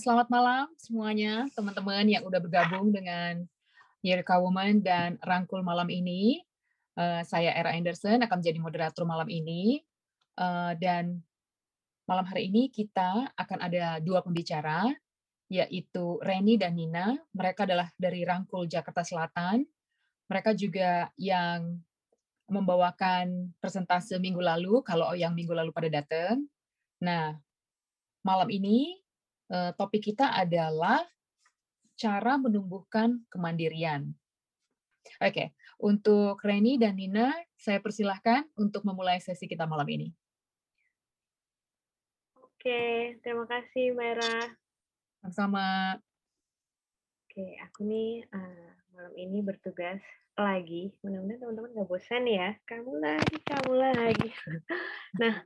selamat malam semuanya, teman-teman yang udah bergabung dengan Yerka Woman dan Rangkul malam ini. Uh, saya Era Anderson akan menjadi moderator malam ini. Uh, dan malam hari ini kita akan ada dua pembicara, yaitu Reni dan Nina. Mereka adalah dari Rangkul Jakarta Selatan. Mereka juga yang membawakan presentase minggu lalu, kalau yang minggu lalu pada datang. Nah, malam ini Eh, topik kita adalah cara menumbuhkan kemandirian. Oke, untuk Reni dan Nina, saya persilahkan untuk memulai sesi kita malam ini. Oke, terima kasih Mera. Sama-sama. Oke, aku nih uh, malam ini bertugas lagi. Mudah-mudahan teman-teman nggak bosan ya. Kamu lagi, kamu lagi. nah,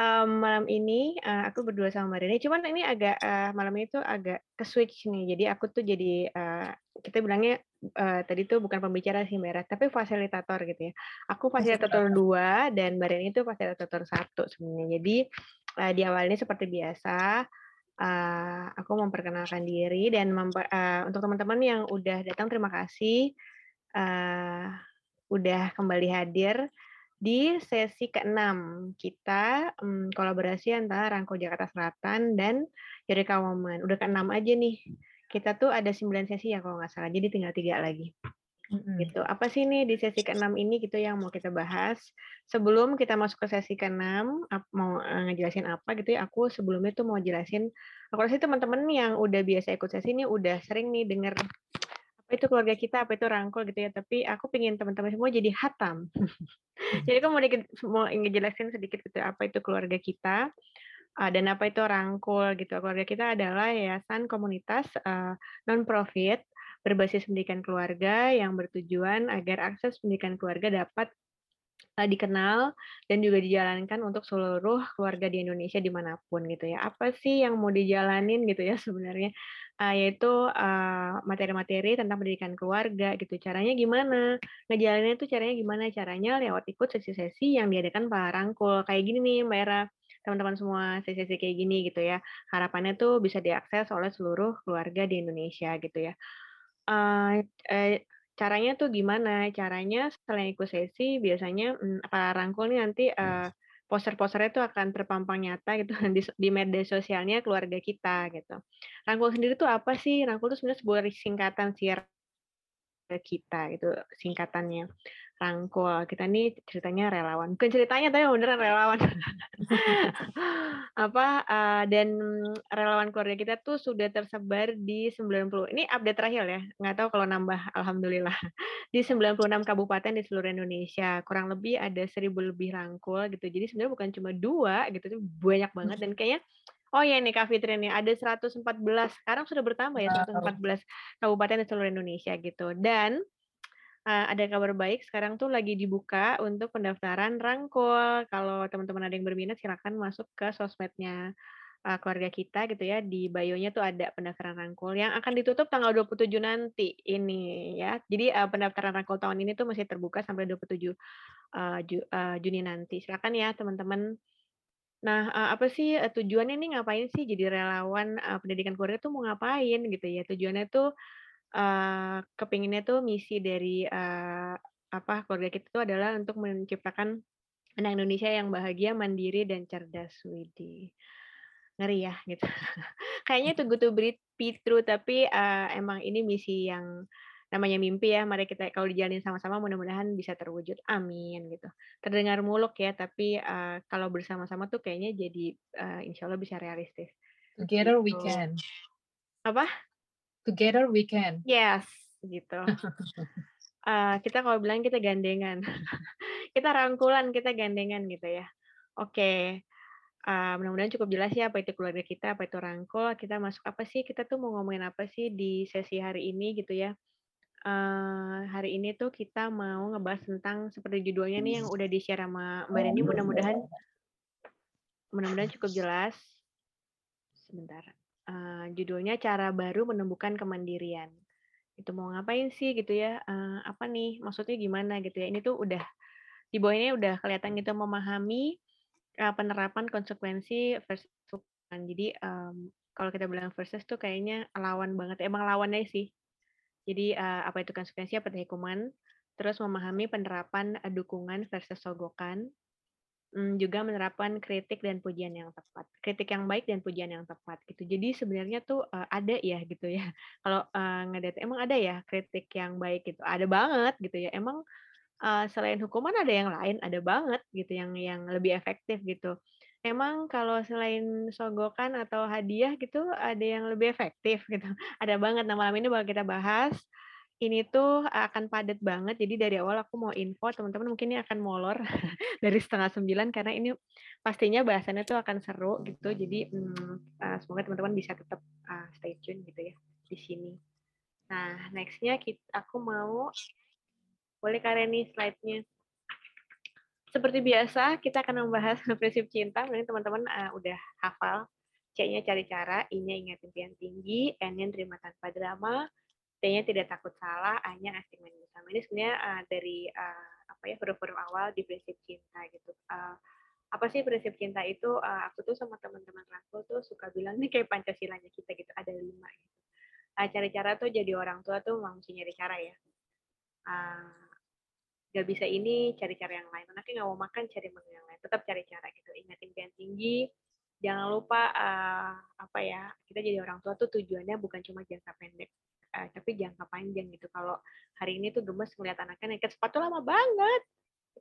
um, malam ini uh, aku berdua sama Marini. Cuman ini agak uh, malam itu agak ke switch nih. Jadi aku tuh jadi uh, kita bilangnya uh, tadi tuh bukan pembicara sih Mbak tapi fasilitator gitu ya. Aku fasilitator dua dan Mbak itu fasilitator satu sebenarnya. Jadi uh, di awalnya seperti biasa. Uh, aku memperkenalkan diri dan memper, uh, untuk teman-teman yang udah datang terima kasih uh, udah kembali hadir di sesi ke-6 kita um, kolaborasi antara Rangko Jakarta Selatan dan Eureka Women. Udah ke-6 aja nih. Kita tuh ada 9 sesi ya kalau nggak salah. Jadi tinggal tiga lagi. Mm-hmm. Gitu. Apa sih nih di sesi ke-6 ini gitu yang mau kita bahas? Sebelum kita masuk ke sesi ke-6, mau uh, ngejelasin apa gitu ya, aku sebelumnya tuh mau jelasin, aku rasa teman-teman yang udah biasa ikut sesi ini udah sering nih denger itu keluarga kita, apa itu rangkul gitu ya. Tapi aku pengen teman-teman semua jadi hatam. jadi aku mau, mau ngejelasin sedikit gitu apa itu keluarga kita uh, dan apa itu rangkul gitu. Keluarga kita adalah yayasan komunitas uh, non-profit berbasis pendidikan keluarga yang bertujuan agar akses pendidikan keluarga dapat dikenal dan juga dijalankan untuk seluruh keluarga di Indonesia di mana pun gitu ya. Apa sih yang mau dijalanin gitu ya sebenarnya? Uh, yaitu materi-materi uh, tentang pendidikan keluarga gitu. Caranya gimana? Ngejalaninnya itu caranya gimana? Caranya lewat ikut sesi-sesi yang diadakan Pak Rangkul. Kayak gini nih Mbak Era, teman-teman semua sesi-sesi kayak gini gitu ya. Harapannya tuh bisa diakses oleh seluruh keluarga di Indonesia gitu ya. Uh, uh, caranya tuh gimana? Caranya selain ikut sesi biasanya hmm, Pak Rangkul nih nanti uh, poster-posternya tuh akan terpampang nyata gitu di, di media sosialnya keluarga kita gitu. Rangkul sendiri tuh apa sih? Rangkul itu sebenarnya sebuah singkatan sih kita itu singkatannya. Rangkul. Kita nih ceritanya relawan. Bukan ceritanya tapi beneran relawan. Apa uh, dan relawan keluarga kita tuh sudah tersebar di 90 ini update terakhir ya. Nggak tahu kalau nambah alhamdulillah. Di 96 kabupaten di seluruh Indonesia. Kurang lebih ada seribu lebih rangkul gitu. Jadi sebenarnya bukan cuma dua gitu banyak banget. Dan kayaknya Oh ya nih Kak Fitri nih, ada 114. Sekarang sudah bertambah ya 114 kabupaten di seluruh Indonesia gitu. Dan uh, ada kabar baik sekarang tuh lagi dibuka untuk pendaftaran rangkul. Kalau teman-teman ada yang berminat silakan masuk ke sosmednya uh, keluarga kita gitu ya. Di bio-nya tuh ada pendaftaran rangkul yang akan ditutup tanggal 27 nanti ini ya. Jadi uh, pendaftaran rangkul tahun ini tuh masih terbuka sampai 27 uh, Ju, uh, Juni nanti. Silakan ya teman-teman. Nah, apa sih tujuannya nih ngapain sih jadi relawan pendidikan keluarga tuh mau ngapain gitu ya? Tujuannya tuh uh, kepinginnya tuh misi dari apa keluarga kita itu adalah untuk menciptakan anak Indonesia yang bahagia, mandiri dan cerdas. Widih. Ngeri ya gitu. Kayaknya itu good to be true tapi emang ini misi yang namanya mimpi ya. Mari kita kalau dijalanin sama-sama mudah-mudahan bisa terwujud. Amin gitu. Terdengar muluk ya, tapi uh, kalau bersama-sama tuh kayaknya jadi uh, insya Allah bisa realistis. Together gitu. we can. Apa? Together we can. Yes, gitu. uh, kita kalau bilang kita gandengan, kita rangkulan, kita gandengan gitu ya. Oke, okay. uh, mudah-mudahan cukup jelas ya apa itu keluarga kita, apa itu rangkul, kita masuk apa sih, kita tuh mau ngomongin apa sih di sesi hari ini gitu ya. Uh, hari ini tuh kita mau ngebahas tentang seperti judulnya nih yang udah di-share sama Mbak Reni, mudah-mudahan mudah-mudahan cukup jelas. Sebentar uh, judulnya cara baru menemukan kemandirian. Itu mau ngapain sih gitu ya? Uh, apa nih maksudnya gimana gitu ya? Ini tuh udah di bawah ini udah kelihatan gitu memahami uh, penerapan konsekuensi versus jadi um, kalau kita bilang versus tuh kayaknya lawan banget, emang lawannya sih. Jadi, eee, apa itu konsekuensi, apa itu hukuman, terus memahami penerapan, eee, dukungan versus sogokan, mmm, juga menerapkan kritik dan pujian yang tepat. Kritik yang baik dan pujian yang tepat gitu. Jadi sebenarnya tuh, eee, ada ya gitu ya, kalau, eee, ngelihat emang ada ya kritik yang baik gitu, ada banget gitu ya. Emang, eee, selain hukuman ada yang lain, ada banget gitu yang yang lebih efektif gitu. Emang kalau selain sogokan atau hadiah gitu, ada yang lebih efektif gitu? Ada banget. Nah, malam ini bakal kita bahas, ini tuh akan padat banget, jadi dari awal aku mau info, teman-teman mungkin ini akan molor dari setengah sembilan karena ini pastinya bahasannya tuh akan seru gitu. Jadi, eee, semoga teman-teman bisa tetap, eee, stay tune gitu ya di sini. Nah, next-nya aku mau boleh Kak Reni slide-nya. Seperti biasa, kita akan membahas prinsip cinta, mungkin teman-teman, eee, udah hafal. C-nya cari cara, I-nya ingat impian tinggi, N-nya terima tanpa drama, T-nya tidak takut salah, A-nya asik main bersama. Ini sebenarnya, eee, dari, eee, apa ya, huruf-huruf awal di prinsip cinta gitu. Eee, apa sih prinsip cinta itu, eee, aku tuh sama teman-teman aku tuh suka bilang nih kayak Pancasilanya kita gitu, ada 5 gitu. Eee, cari cara tuh jadi orang tua tuh mesti nyari cara ya. Eee nggak bisa ini, cari cara yang lain. Anaknya nggak mau makan, cari menu yang lain. Tetap cari cara gitu. Ingat impian tinggi. Jangan lupa uh, apa ya, kita jadi orang tua tuh tujuannya bukan cuma jangka pendek, uh, tapi jangka panjang gitu. Kalau hari ini tuh gemes ngeliat anaknya ikat sepatu lama banget,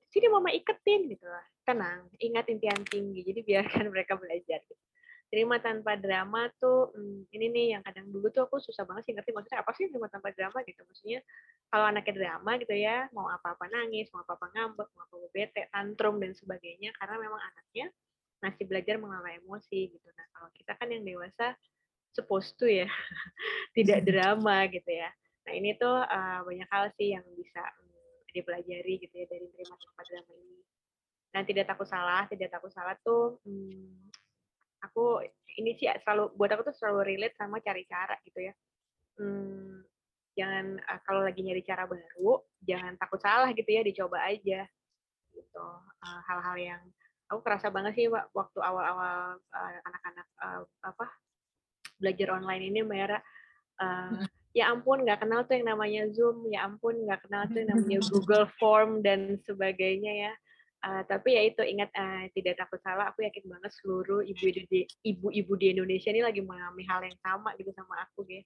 sini mama iketin gitu lah. Tenang, ingat impian tinggi. Jadi biarkan mereka belajar. Gitu terima tanpa drama tuh hmm, ini nih yang kadang dulu tuh aku susah banget sih ngerti maksudnya apa sih terima tanpa drama gitu. Maksudnya kalau anaknya drama gitu ya mau apa-apa nangis mau apa-apa ngambek mau apa-apa bete tantrum dan sebagainya karena memang anaknya masih belajar mengelola emosi gitu. Nah kalau kita kan yang dewasa supposed to ya tidak drama gitu ya. Nah ini tuh uh, banyak hal sih yang bisa um, dipelajari gitu ya dari terima tanpa drama ini. Dan tidak takut salah tidak takut salah tuh hmm, aku ini sih selalu buat aku tuh selalu relate sama cari cara gitu ya. Hmm, jangan uh, kalau lagi nyari cara baru, jangan takut salah gitu ya, dicoba aja gitu. Uh, hal-hal yang aku kerasa banget sih waktu awal-awal uh, anak-anak uh, apa belajar online ini Mbak Era, uh, ya ampun nggak kenal tuh yang namanya Zoom, ya ampun nggak kenal tuh yang namanya Google Form dan sebagainya ya Uh, tapi ya itu ingat uh, tidak takut salah. Aku yakin banget seluruh ibu-ibu di, ibu-ibu di Indonesia ini lagi mengalami hal yang sama gitu sama aku ya.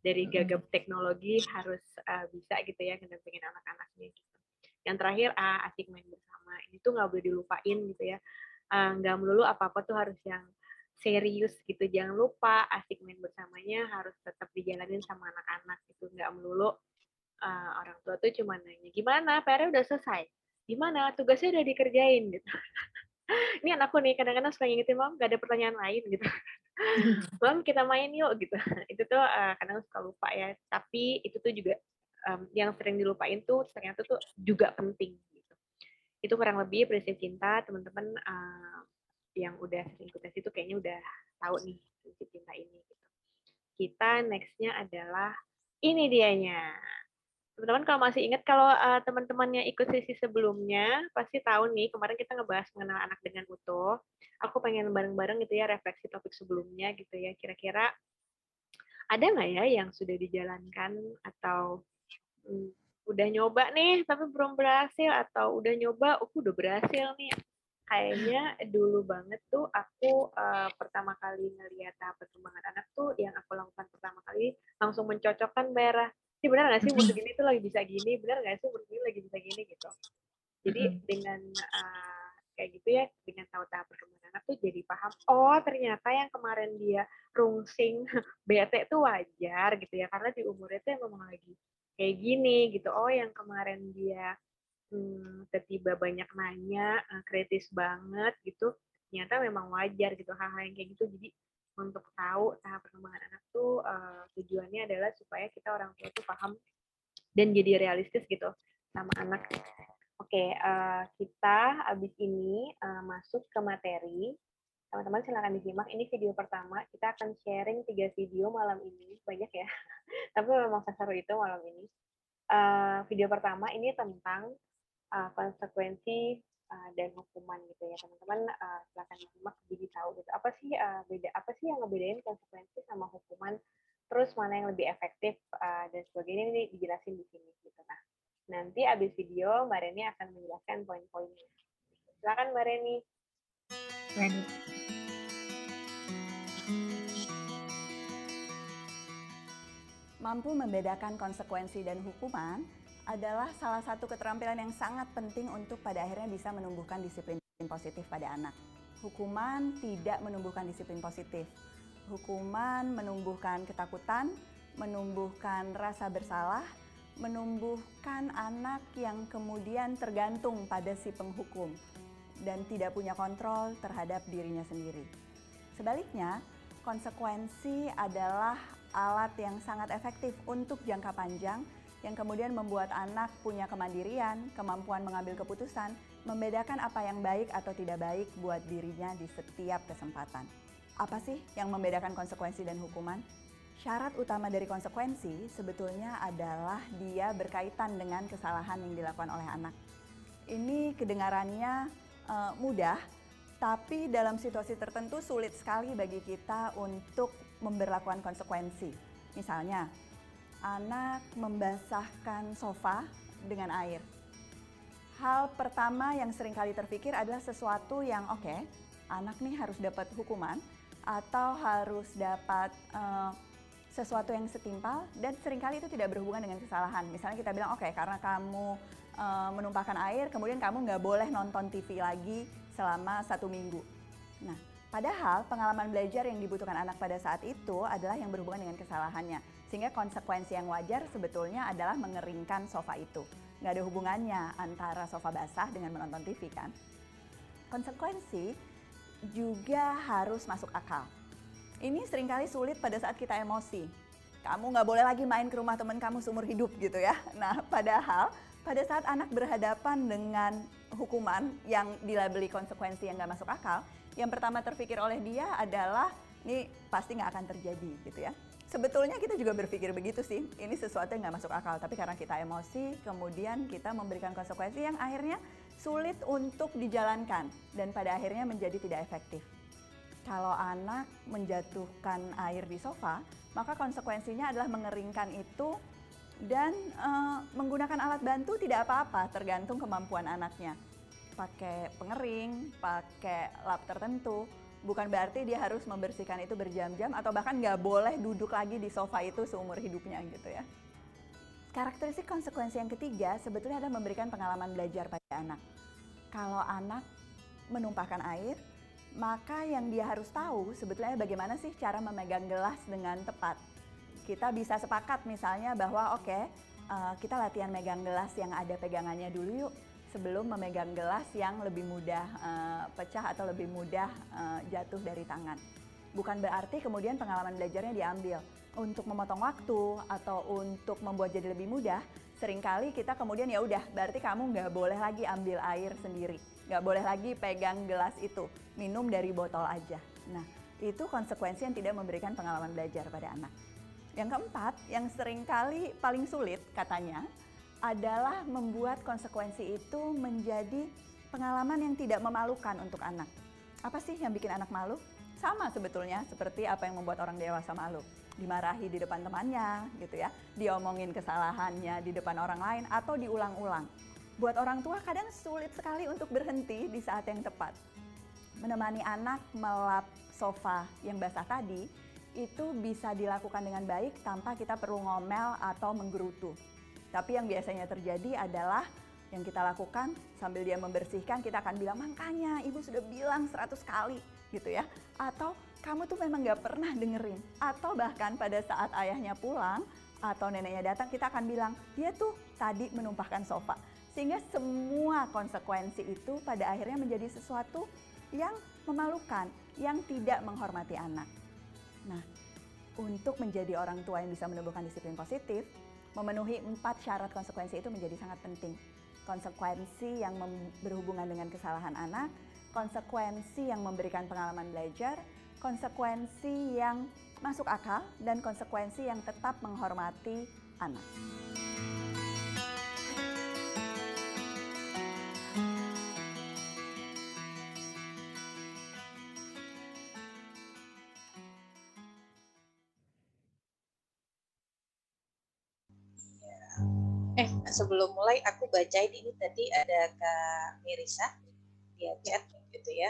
Dari gagap teknologi harus uh, bisa gitu ya pengen anak-anaknya gitu. Yang terakhir uh, asik main bersama. Ini tuh nggak boleh dilupain gitu ya. Nggak uh, melulu apa-apa tuh harus yang serius gitu. Jangan lupa asik main bersamanya harus tetap dijalanin sama anak-anak gitu. Nggak melulu uh, orang tua tuh cuma nanya gimana, PR udah selesai gimana? Tugasnya udah dikerjain gitu. Ini anakku nih kadang-kadang suka ngingetin mam gak ada pertanyaan lain gitu. Mam kita main yuk gitu. Itu tuh uh, kadang suka lupa ya. Tapi itu tuh juga um, yang sering dilupain tuh ternyata tuh juga penting gitu. Itu kurang lebih prinsip cinta teman-teman uh, yang udah sering ikut tes itu kayaknya udah tahu nih prinsip cinta ini gitu. Kita nextnya adalah ini dianya teman-teman kalau masih ingat kalau uh, teman-teman yang ikut sesi sebelumnya pasti tahu nih kemarin kita ngebahas mengenal anak dengan utuh. Aku pengen bareng-bareng gitu ya refleksi topik sebelumnya gitu ya. Kira-kira ada nggak ya yang sudah dijalankan atau hmm, udah nyoba nih tapi belum berhasil atau udah nyoba, aku udah berhasil nih. Kayaknya dulu banget tuh aku uh, pertama kali ngeliat tahap perkembangan anak tuh yang aku lakukan pertama kali langsung mencocokkan merah ini benar nggak sih? Umur segini tuh lagi bisa gini benar nggak sih? Umur segini lagi bisa gini gitu. Jadi dengan uh, kayak gitu ya dengan tahu tahap perkembangan anak tuh jadi paham oh ternyata yang kemarin dia rungsing bete tuh wajar gitu ya. Karena di umurnya tuh memang lagi kayak gini gitu. Oh yang kemarin dia hmm, tiba banyak nanya uh, kritis banget gitu ternyata memang wajar gitu. Hal-hal yang kayak gitu. Jadi untuk tahu tahap perkembangan anak tuh uh, tujuannya adalah supaya kita orang tua tuh paham dan jadi realistis gitu sama anak. Oke, okay, uh, eh, kita abis ini uh, masuk ke materi. Teman-teman silahkan disimak. Ini video pertama. Kita akan sharing tiga video malam ini. Banyak ya. Tapi memang seseru itu malam ini. Uh, video pertama ini tentang uh, konsekuensi uh, dan hukuman gitu ya teman-teman. Uh, silakan simak jadi tahu gitu. Apa sih uh, beda apa sih yang ngebedain konsekuensi sama hukuman? Terus mana yang lebih efektif uh, dan sebagainya ini dijelasin di sini gitu. Nah nanti abis video Mbak Reni akan menjelaskan poin-poinnya. Silakan Mbak Reni. Reni mampu membedakan konsekuensi dan hukuman adalah salah satu keterampilan yang sangat penting untuk pada akhirnya bisa menumbuhkan disiplin positif pada anak. Hukuman tidak menumbuhkan disiplin positif. Hukuman menumbuhkan ketakutan, menumbuhkan rasa bersalah, menumbuhkan anak yang kemudian tergantung pada si penghukum dan tidak punya kontrol terhadap dirinya sendiri. Sebaliknya, konsekuensi adalah alat yang sangat efektif untuk jangka panjang yang kemudian membuat anak punya kemandirian, kemampuan mengambil keputusan, membedakan apa yang baik atau tidak baik buat dirinya di setiap kesempatan. Apa sih yang membedakan konsekuensi dan hukuman? Syarat utama dari konsekuensi sebetulnya adalah dia berkaitan dengan kesalahan yang dilakukan oleh anak. Ini kedengarannya uh, mudah, tapi dalam situasi tertentu sulit sekali bagi kita untuk memberlakukan konsekuensi. Misalnya, anak membasahkan sofa dengan air. Hal pertama yang sering kali terpikir adalah sesuatu yang oke, okay, anak nih harus dapat hukuman atau harus dapat uh, sesuatu yang setimpal dan sering kali itu tidak berhubungan dengan kesalahan. Misalnya kita bilang oke okay, karena kamu uh, menumpahkan air, kemudian kamu nggak boleh nonton TV lagi selama satu minggu. Nah, Padahal pengalaman belajar yang dibutuhkan anak pada saat itu adalah yang berhubungan dengan kesalahannya. Sehingga konsekuensi yang wajar sebetulnya adalah mengeringkan sofa itu. Nggak ada hubungannya antara sofa basah dengan menonton TV kan. Konsekuensi juga harus masuk akal. Ini sering kali sulit pada saat kita emosi. Kamu nggak boleh lagi main ke rumah teman kamu seumur hidup gitu ya. Nah padahal pada saat anak berhadapan dengan hukuman yang dilabeli konsekuensi yang nggak masuk akal, yang pertama terpikir oleh dia adalah ini pasti nggak akan terjadi gitu ya. Sebetulnya kita juga berpikir begitu sih, ini sesuatu yang nggak masuk akal. Tapi karena kita emosi, kemudian kita memberikan konsekuensi yang akhirnya sulit untuk dijalankan dan pada akhirnya menjadi tidak efektif. Kalau anak menjatuhkan air di sofa, maka konsekuensinya adalah mengeringkan itu dan e, menggunakan alat bantu tidak apa-apa, tergantung kemampuan anaknya pakai pengering, pakai lap tertentu, bukan berarti dia harus membersihkan itu berjam-jam atau bahkan nggak boleh duduk lagi di sofa itu seumur hidupnya gitu ya. Karakteristik konsekuensi yang ketiga sebetulnya adalah memberikan pengalaman belajar pada anak. Kalau anak menumpahkan air, maka yang dia harus tahu sebetulnya bagaimana sih cara memegang gelas dengan tepat. Kita bisa sepakat misalnya bahwa oke, okay, eh, kita latihan megang gelas yang ada pegangannya dulu yuk sebelum memegang gelas yang lebih mudah uh, pecah atau lebih mudah uh, jatuh dari tangan. Bukan berarti kemudian pengalaman belajarnya diambil untuk memotong waktu atau untuk membuat jadi lebih mudah. Seringkali kita kemudian ya udah, berarti kamu nggak boleh lagi ambil air sendiri, nggak boleh lagi pegang gelas itu, minum dari botol aja. Nah, itu konsekuensi yang tidak memberikan pengalaman belajar pada anak. Yang keempat, yang sering kali paling sulit katanya, adalah membuat konsekuensi itu menjadi pengalaman yang tidak memalukan untuk anak. Apa sih yang bikin anak malu? Sama sebetulnya seperti apa yang membuat orang dewasa malu. Dimarahi di depan temannya gitu ya, diomongin kesalahannya di depan orang lain atau diulang-ulang. Buat orang tua kadang sulit sekali untuk berhenti di saat yang tepat. Menemani anak melap sofa yang basah tadi itu bisa dilakukan dengan baik tanpa kita perlu ngomel atau menggerutu tapi yang biasanya terjadi adalah yang kita lakukan sambil dia membersihkan kita akan bilang makanya ibu sudah bilang 100 kali gitu ya. Atau kamu tuh memang gak pernah dengerin. Atau bahkan pada saat ayahnya pulang atau neneknya datang kita akan bilang dia tuh tadi menumpahkan sofa. Sehingga semua konsekuensi itu pada akhirnya menjadi sesuatu yang memalukan yang tidak menghormati anak. Nah untuk menjadi orang tua yang bisa menumbuhkan disiplin positif Memenuhi empat syarat konsekuensi itu menjadi sangat penting. Konsekuensi yang berhubungan dengan kesalahan anak, konsekuensi yang memberikan pengalaman belajar, konsekuensi yang masuk akal, dan konsekuensi yang tetap menghormati anak. Sebelum mulai aku bacain ini tadi ada Kak Mirisa dia chat gitu ya.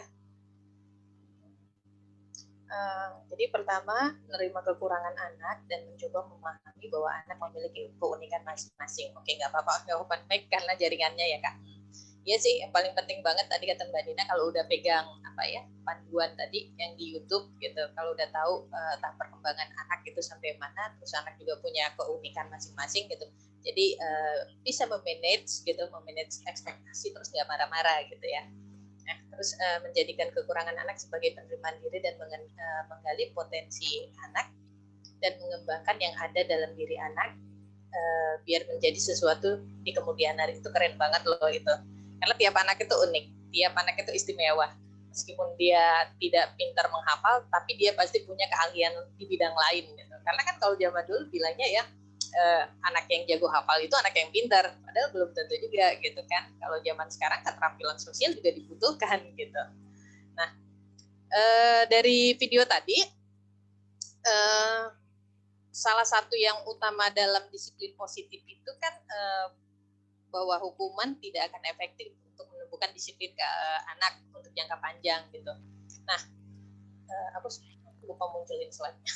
Uh, jadi pertama menerima kekurangan anak dan mencoba memahami bahwa anak memiliki keunikan masing-masing. Oke, nggak apa-apa, nggak open mic karena jaringannya ya kak. Iya sih, yang paling penting banget tadi kata Mbak Dina kalau udah pegang apa ya panduan tadi yang di YouTube gitu, kalau udah tahu uh, tahap perkembangan anak itu sampai mana, terus anak juga punya keunikan masing-masing gitu. Jadi uh, bisa memanage gitu, memanage ekspektasi terus nggak marah-marah gitu ya. Nah, terus uh, menjadikan kekurangan anak sebagai penerimaan diri dan uh, menggali potensi anak dan mengembangkan yang ada dalam diri anak uh, biar menjadi sesuatu di kemudian hari. Itu keren banget loh itu. Karena tiap anak itu unik tiap anak itu istimewa. Meskipun dia tidak pintar menghafal tapi dia pasti punya keahlian di bidang lain gitu. karena kan kalau zaman dulu bilangnya ya uh, anak yang jago hafal itu anak yang pintar padahal belum tentu juga gitu kan. Kalau zaman sekarang keterampilan sosial juga dibutuhkan gitu. Nah uh, dari video tadi uh, salah satu yang utama dalam disiplin positif itu kan uh, bahwa hukuman tidak akan efektif untuk menumbuhkan disiplin ke anak untuk jangka panjang gitu. Nah uh, aku lupa munculin slide-nya.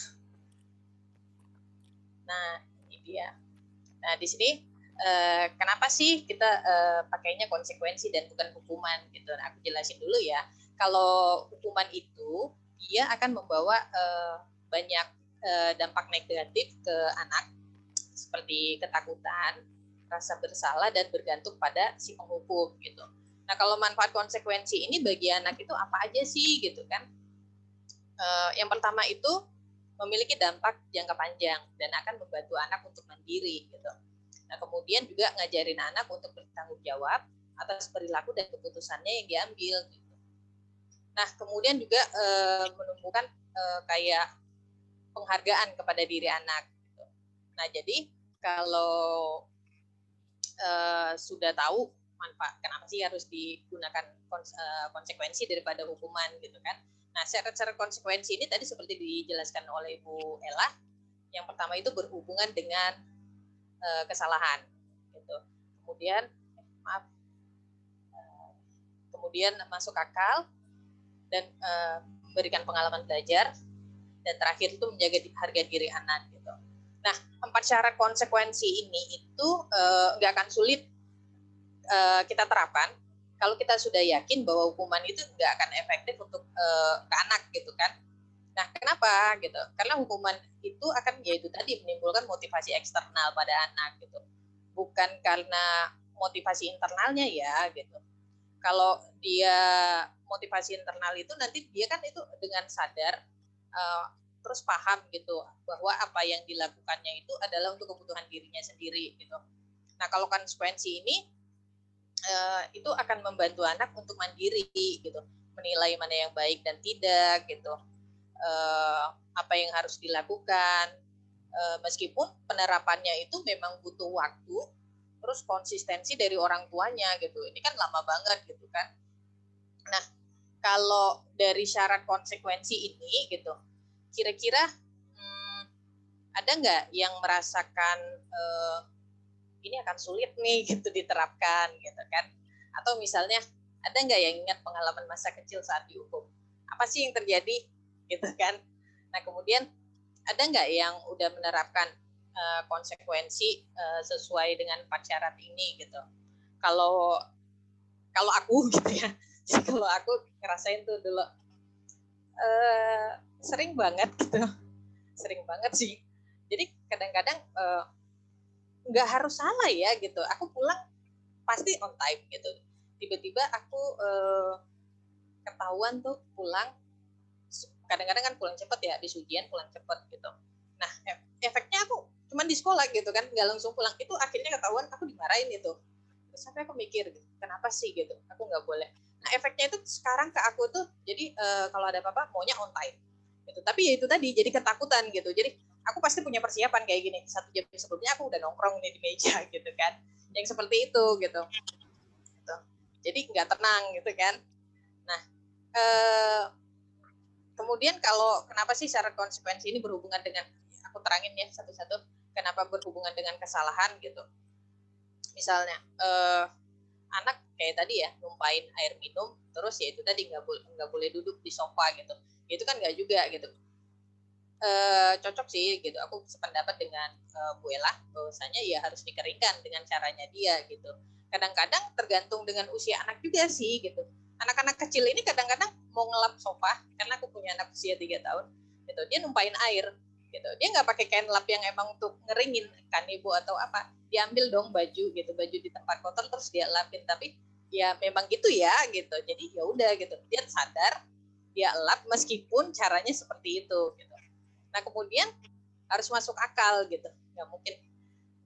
Nah dia. Nah, di sini eh, kenapa sih kita eh, pakainya konsekuensi dan bukan hukuman gitu. Nah, aku jelasin dulu ya. Kalau hukuman itu dia akan membawa eh, banyak eh, dampak negatif ke anak seperti ketakutan, rasa bersalah dan bergantung pada si penghukum gitu. Nah, kalau manfaat konsekuensi ini bagi anak itu apa aja sih gitu kan? Uh, yang pertama itu memiliki dampak jangka panjang dan akan membantu anak untuk mandiri gitu. Nah, kemudian juga ngajarin anak untuk bertanggung jawab atas perilaku dan keputusannya yang diambil gitu. Nah, kemudian juga e, menumbuhkan e, kayak penghargaan kepada diri anak gitu. Nah, jadi kalau e, sudah tahu manfaat kenapa sih harus digunakan konsekuensi daripada hukuman gitu kan Nah, syarat-syarat konsekuensi ini tadi seperti dijelaskan oleh Ibu Ella, yang pertama itu berhubungan dengan e, kesalahan, gitu. Kemudian, maaf, e, kemudian masuk akal dan e, memberikan pengalaman belajar, dan terakhir itu menjaga harga diri anak, gitu. Nah, empat syarat konsekuensi ini itu nggak akan sulit kita terapkan kalau kita sudah yakin bahwa hukuman itu nggak akan efektif untuk uh, ke anak gitu kan. Nah kenapa gitu? Karena hukuman itu akan yaitu tadi menimbulkan motivasi eksternal pada anak gitu. Bukan karena motivasi internalnya ya gitu. Kalau dia motivasi internal itu nanti dia kan itu dengan sadar uh, terus paham gitu bahwa apa yang dilakukannya itu adalah untuk kebutuhan dirinya sendiri gitu. Nah kalau konsekuensi ini uh, itu akan membantu anak untuk mandiri gitu. Menilai mana yang baik dan tidak gitu. Uh, apa yang harus dilakukan. Uh, meskipun penerapannya itu memang butuh waktu terus konsistensi dari orang tuanya gitu. Ini kan lama banget gitu kan. Nah kalau dari syarat konsekuensi ini gitu kira-kira hmm, ada nggak yang merasakan uh, ini akan sulit nih gitu diterapkan gitu kan. Atau misalnya ada nggak yang ingat pengalaman masa kecil saat dihukum? Apa sih yang terjadi? Gitu kan. Nah kemudian ada nggak yang udah menerapkan uh, konsekuensi uh, sesuai dengan syarat ini gitu? Kalau kalau aku gitu ya. Kalau aku ngerasain tuh dulu uh, sering banget gitu. Sering banget sih. Jadi kadang-kadang uh, nggak harus salah ya gitu. Aku pulang pasti on time gitu. Tiba-tiba aku eh, ketahuan tuh pulang kadang-kadang kan pulang cepet ya di ujian pulang cepet gitu. Nah efeknya aku cuman di sekolah gitu kan nggak langsung pulang. Itu akhirnya ketahuan aku dimarahin itu. Terus sampai aku mikir gitu, kenapa sih? gitu. Aku nggak boleh. Nah efeknya itu sekarang ke aku tuh jadi uh, kalau ada apa-apa maunya on time gitu. Tapi ya itu tadi jadi ketakutan gitu. Jadi aku pasti punya persiapan kayak gini. Satu jam sebelumnya aku udah nongkrong nih di meja gitu kan. Yang seperti itu gitu, gitu. jadi nggak tenang gitu kan. Nah eh, kemudian kalau kenapa sih syarat konsekuensi ini berhubungan dengan aku terangin ya satu-satu kenapa berhubungan dengan kesalahan gitu. Misalnya uh, anak kayak tadi ya numpain air minum terus ya itu tadi nggak boleh nggak boleh duduk di sofa gitu. Itu kan nggak juga gitu e, cocok sih gitu. Aku sependapat dengan e, Bu Ella bahwasanya ya harus dikeringkan dengan caranya dia gitu. Kadang-kadang tergantung dengan usia anak juga sih gitu. Anak-anak kecil ini kadang-kadang mau ngelap sofa karena aku punya anak usia tiga tahun gitu. Dia numpain air gitu. Dia nggak pakai kain lap yang emang untuk ngeringin kan ibu atau apa. Diambil dong baju gitu baju di tempat kotor terus dia lapin. Tapi ya memang gitu ya gitu. Jadi ya udah gitu. Dia sadar dia lap meskipun caranya seperti itu gitu nah kemudian harus masuk akal gitu nggak mungkin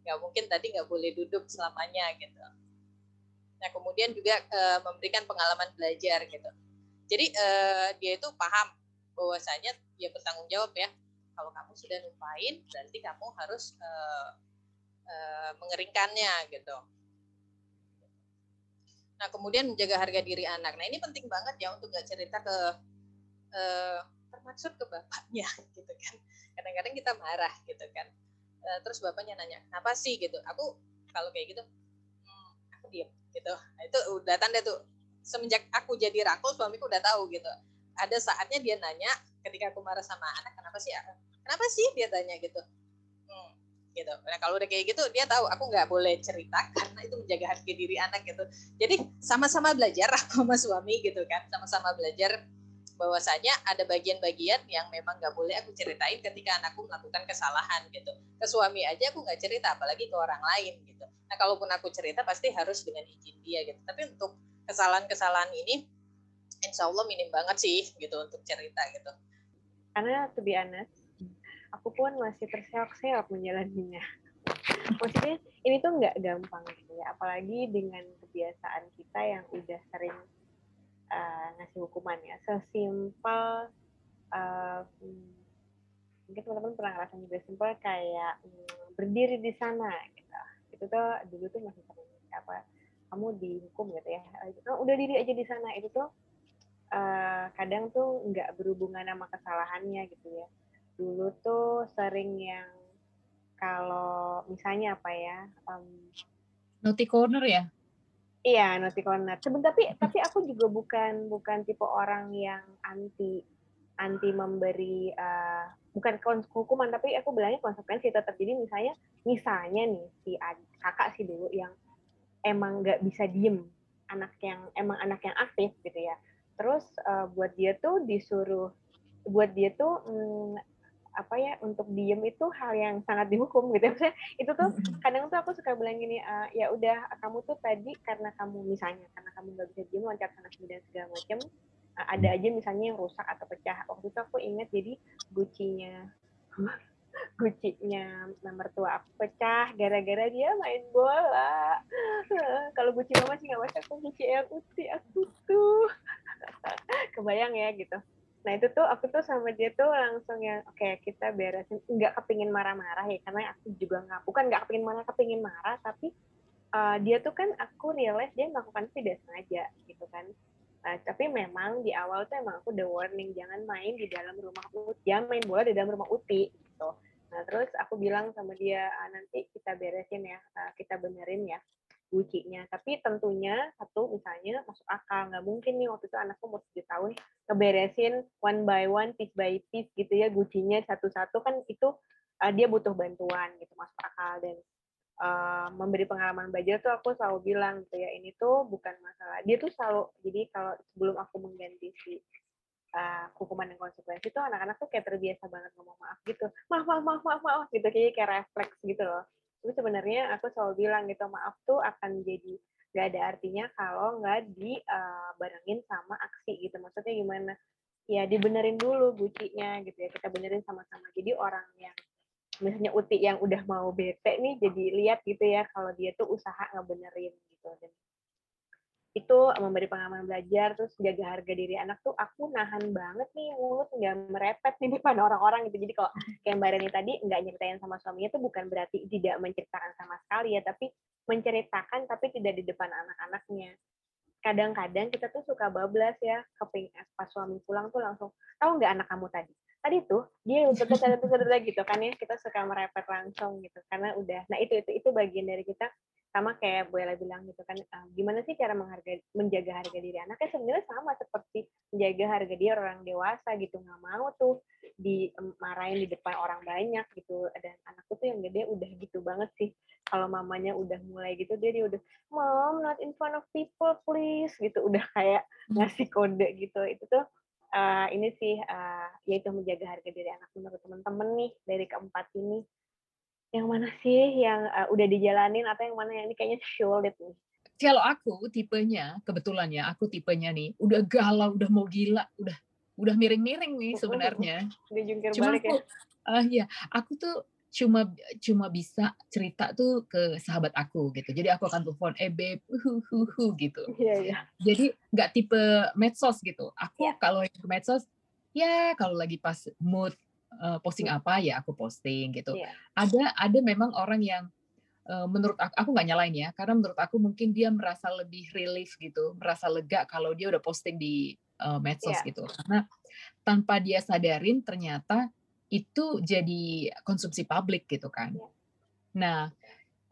nggak mungkin tadi nggak boleh duduk selamanya gitu nah kemudian juga e, memberikan pengalaman belajar gitu jadi e, dia itu paham bahwasanya dia bertanggung jawab ya kalau kamu sudah numpain berarti kamu harus uh, uh, mengeringkannya gitu. Nah kemudian menjaga harga diri anak. Nah ini penting banget ya untuk nggak cerita ke uh, termaksud ke bapaknya gitu kan. Kadang-kadang kita marah gitu kan. Uh, terus bapaknya nanya, kenapa sih gitu? Aku kalau kayak gitu, hmm, aku diem gitu. Nah, itu udah tanda tuh semenjak aku jadi rangkul suamiku udah tahu gitu. Ada saatnya dia nanya ketika aku marah sama anak, kenapa sih kenapa sih dia tanya gitu hmm, gitu nah kalau udah kayak gitu dia tahu aku nggak boleh cerita karena itu menjaga harga diri anak gitu jadi sama-sama belajar aku sama suami gitu kan sama-sama belajar bahwasanya ada bagian-bagian yang memang nggak boleh aku ceritain ketika anakku melakukan kesalahan gitu. Ke suami aja aku nggak cerita apalagi ke orang lain gitu. Nah kalaupun aku cerita pasti harus dengan izin dia gitu. Tapi untuk kesalahan-kesalahan ini insya Allah minim banget sih gitu untuk cerita gitu. Karena to be aku pun masih terseok-seok menjalaninya. Maksudnya ini tuh nggak gampang gitu ya, apalagi dengan kebiasaan kita yang udah sering uh, ngasih hukuman ya. Sesimpel uh, mungkin teman-teman pernah ngerasain juga simpel kayak um, berdiri di sana gitu. Itu tuh dulu tuh masih sering apa kamu dihukum gitu ya. Oh, udah diri aja di sana itu tuh uh, kadang tuh nggak berhubungan sama kesalahannya gitu ya dulu tuh sering yang kalau misalnya apa ya um, naughty corner ya iya naughty corner. Sebentar tapi tapi aku juga bukan bukan tipe orang yang anti anti memberi uh, bukan hukuman tapi aku bilangnya konsekuensi tetap. Jadi misalnya misalnya nih si kakak sih dulu yang emang nggak bisa diem anak yang emang anak yang aktif gitu ya. Terus uh, buat dia tuh disuruh buat dia tuh mm, apa ya untuk diem itu hal yang sangat dihukum gitu maksudnya itu tuh kadang tuh aku suka bilang gini uh, ya udah kamu tuh tadi karena kamu misalnya karena kamu nggak bisa diem loncat sana sini dan segala macam uh, ada aja misalnya yang rusak atau pecah waktu itu aku ingat jadi gucinya gucinya mertua aku pecah gara-gara dia main bola. Kalau guci mama sih nggak masuk, aku guci yang uti aku tuh. Kebayang ya gitu. Nah itu tuh aku tuh sama dia tuh langsung yang oke okay, kita beresin nggak kepingin marah-marah ya karena aku juga nggak bukan nggak kepingin marah kepingin marah tapi uh, dia tuh kan aku realize dia melakukan tidak sengaja gitu kan. Nah, tapi memang di awal tuh emang aku udah warning jangan main di dalam rumah Uti, jangan main bola di dalam rumah Uti gitu. Nah terus aku bilang sama dia ah, nanti kita beresin ya, uh, kita benerin ya gucinya. Tapi tentunya satu misalnya masuk akal. Nggak mungkin nih waktu itu anakku mau tujuh tahun ngeberesin one by one, piece by piece gitu ya gucinya satu-satu. Kan itu uh, dia butuh bantuan gitu masuk akal. Dan uh, memberi pengalaman belajar tuh aku selalu bilang gitu ya ini tuh bukan masalah. Dia tuh selalu jadi kalau sebelum aku mengganti si uh, hukuman dan konsekuensi tuh anak-anak tuh kayak terbiasa banget ngomong maaf gitu. Maaf maaf maaf maaf maaf gitu. Kayak kayak refleks gitu loh tapi sebenarnya aku selalu bilang gitu maaf tuh akan jadi gak ada artinya kalau nggak dibarengin sama aksi gitu. Maksudnya gimana? Ya dibenerin dulu gucinya gitu ya kita benerin sama-sama. Jadi orang yang misalnya Uti yang udah mau bete nih jadi lihat gitu ya kalau dia tuh usaha ngebenerin gitu. Dan itu memberi pengalaman belajar terus jaga harga diri anak tuh aku nahan banget nih mulut nggak merepet nih depan orang-orang gitu. Jadi kalau kayak mbak Reni tadi nggak nyeritain sama suaminya tuh bukan berarti tidak menceritakan sama sekali ya tapi menceritakan tapi tidak di depan anak-anaknya. Kadang-kadang kita tuh suka bablas ya keping pas suami pulang tuh langsung tahu nggak anak kamu tadi? Tadi tuh dia udah gitu kan ya kita suka merepet langsung gitu karena udah nah itu itu itu bagian dari kita sama kayak Bu Ella bilang gitu kan uh, gimana sih cara menghargai menjaga harga diri anaknya? Sebenarnya sama seperti menjaga harga diri orang dewasa gitu nggak mau tuh dimarahin di depan orang banyak gitu. Dan anakku tuh yang gede udah gitu banget sih. Kalau mamanya udah mulai gitu dia, dia udah mom not in front of people please gitu. Udah kayak hmm. ngasih kode gitu. Itu tuh uh, ini sih uh, yaitu menjaga harga diri anak menurut teman-teman nih dari keempat ini yang mana sih yang uh, udah dijalanin atau yang mana yang ini kayaknya sulit nih? Kalau aku tipenya, kebetulan ya, aku tipenya nih, udah galau, udah mau gila, udah udah miring-miring nih sebenarnya. Udah jungkir Cuma balik aku, ya? Uh, ya, aku tuh cuma cuma bisa cerita tuh ke sahabat aku gitu. Jadi aku akan telepon, eh babe, hu, hu, hu, gitu. Iya, iya. Jadi nggak tipe medsos gitu. Aku yeah. kalau ke medsos, ya kalau lagi pas mood uh, posting apa ya aku posting gitu. Yeah. Ada ada memang orang yang uh, menurut aku aku nggak nyalain ya, karena menurut aku mungkin dia merasa lebih relief gitu, merasa lega kalau dia udah posting di uh, medsos yeah. gitu. Karena tanpa dia sadarin ternyata itu jadi konsumsi publik gitu kan. Yeah. Nah,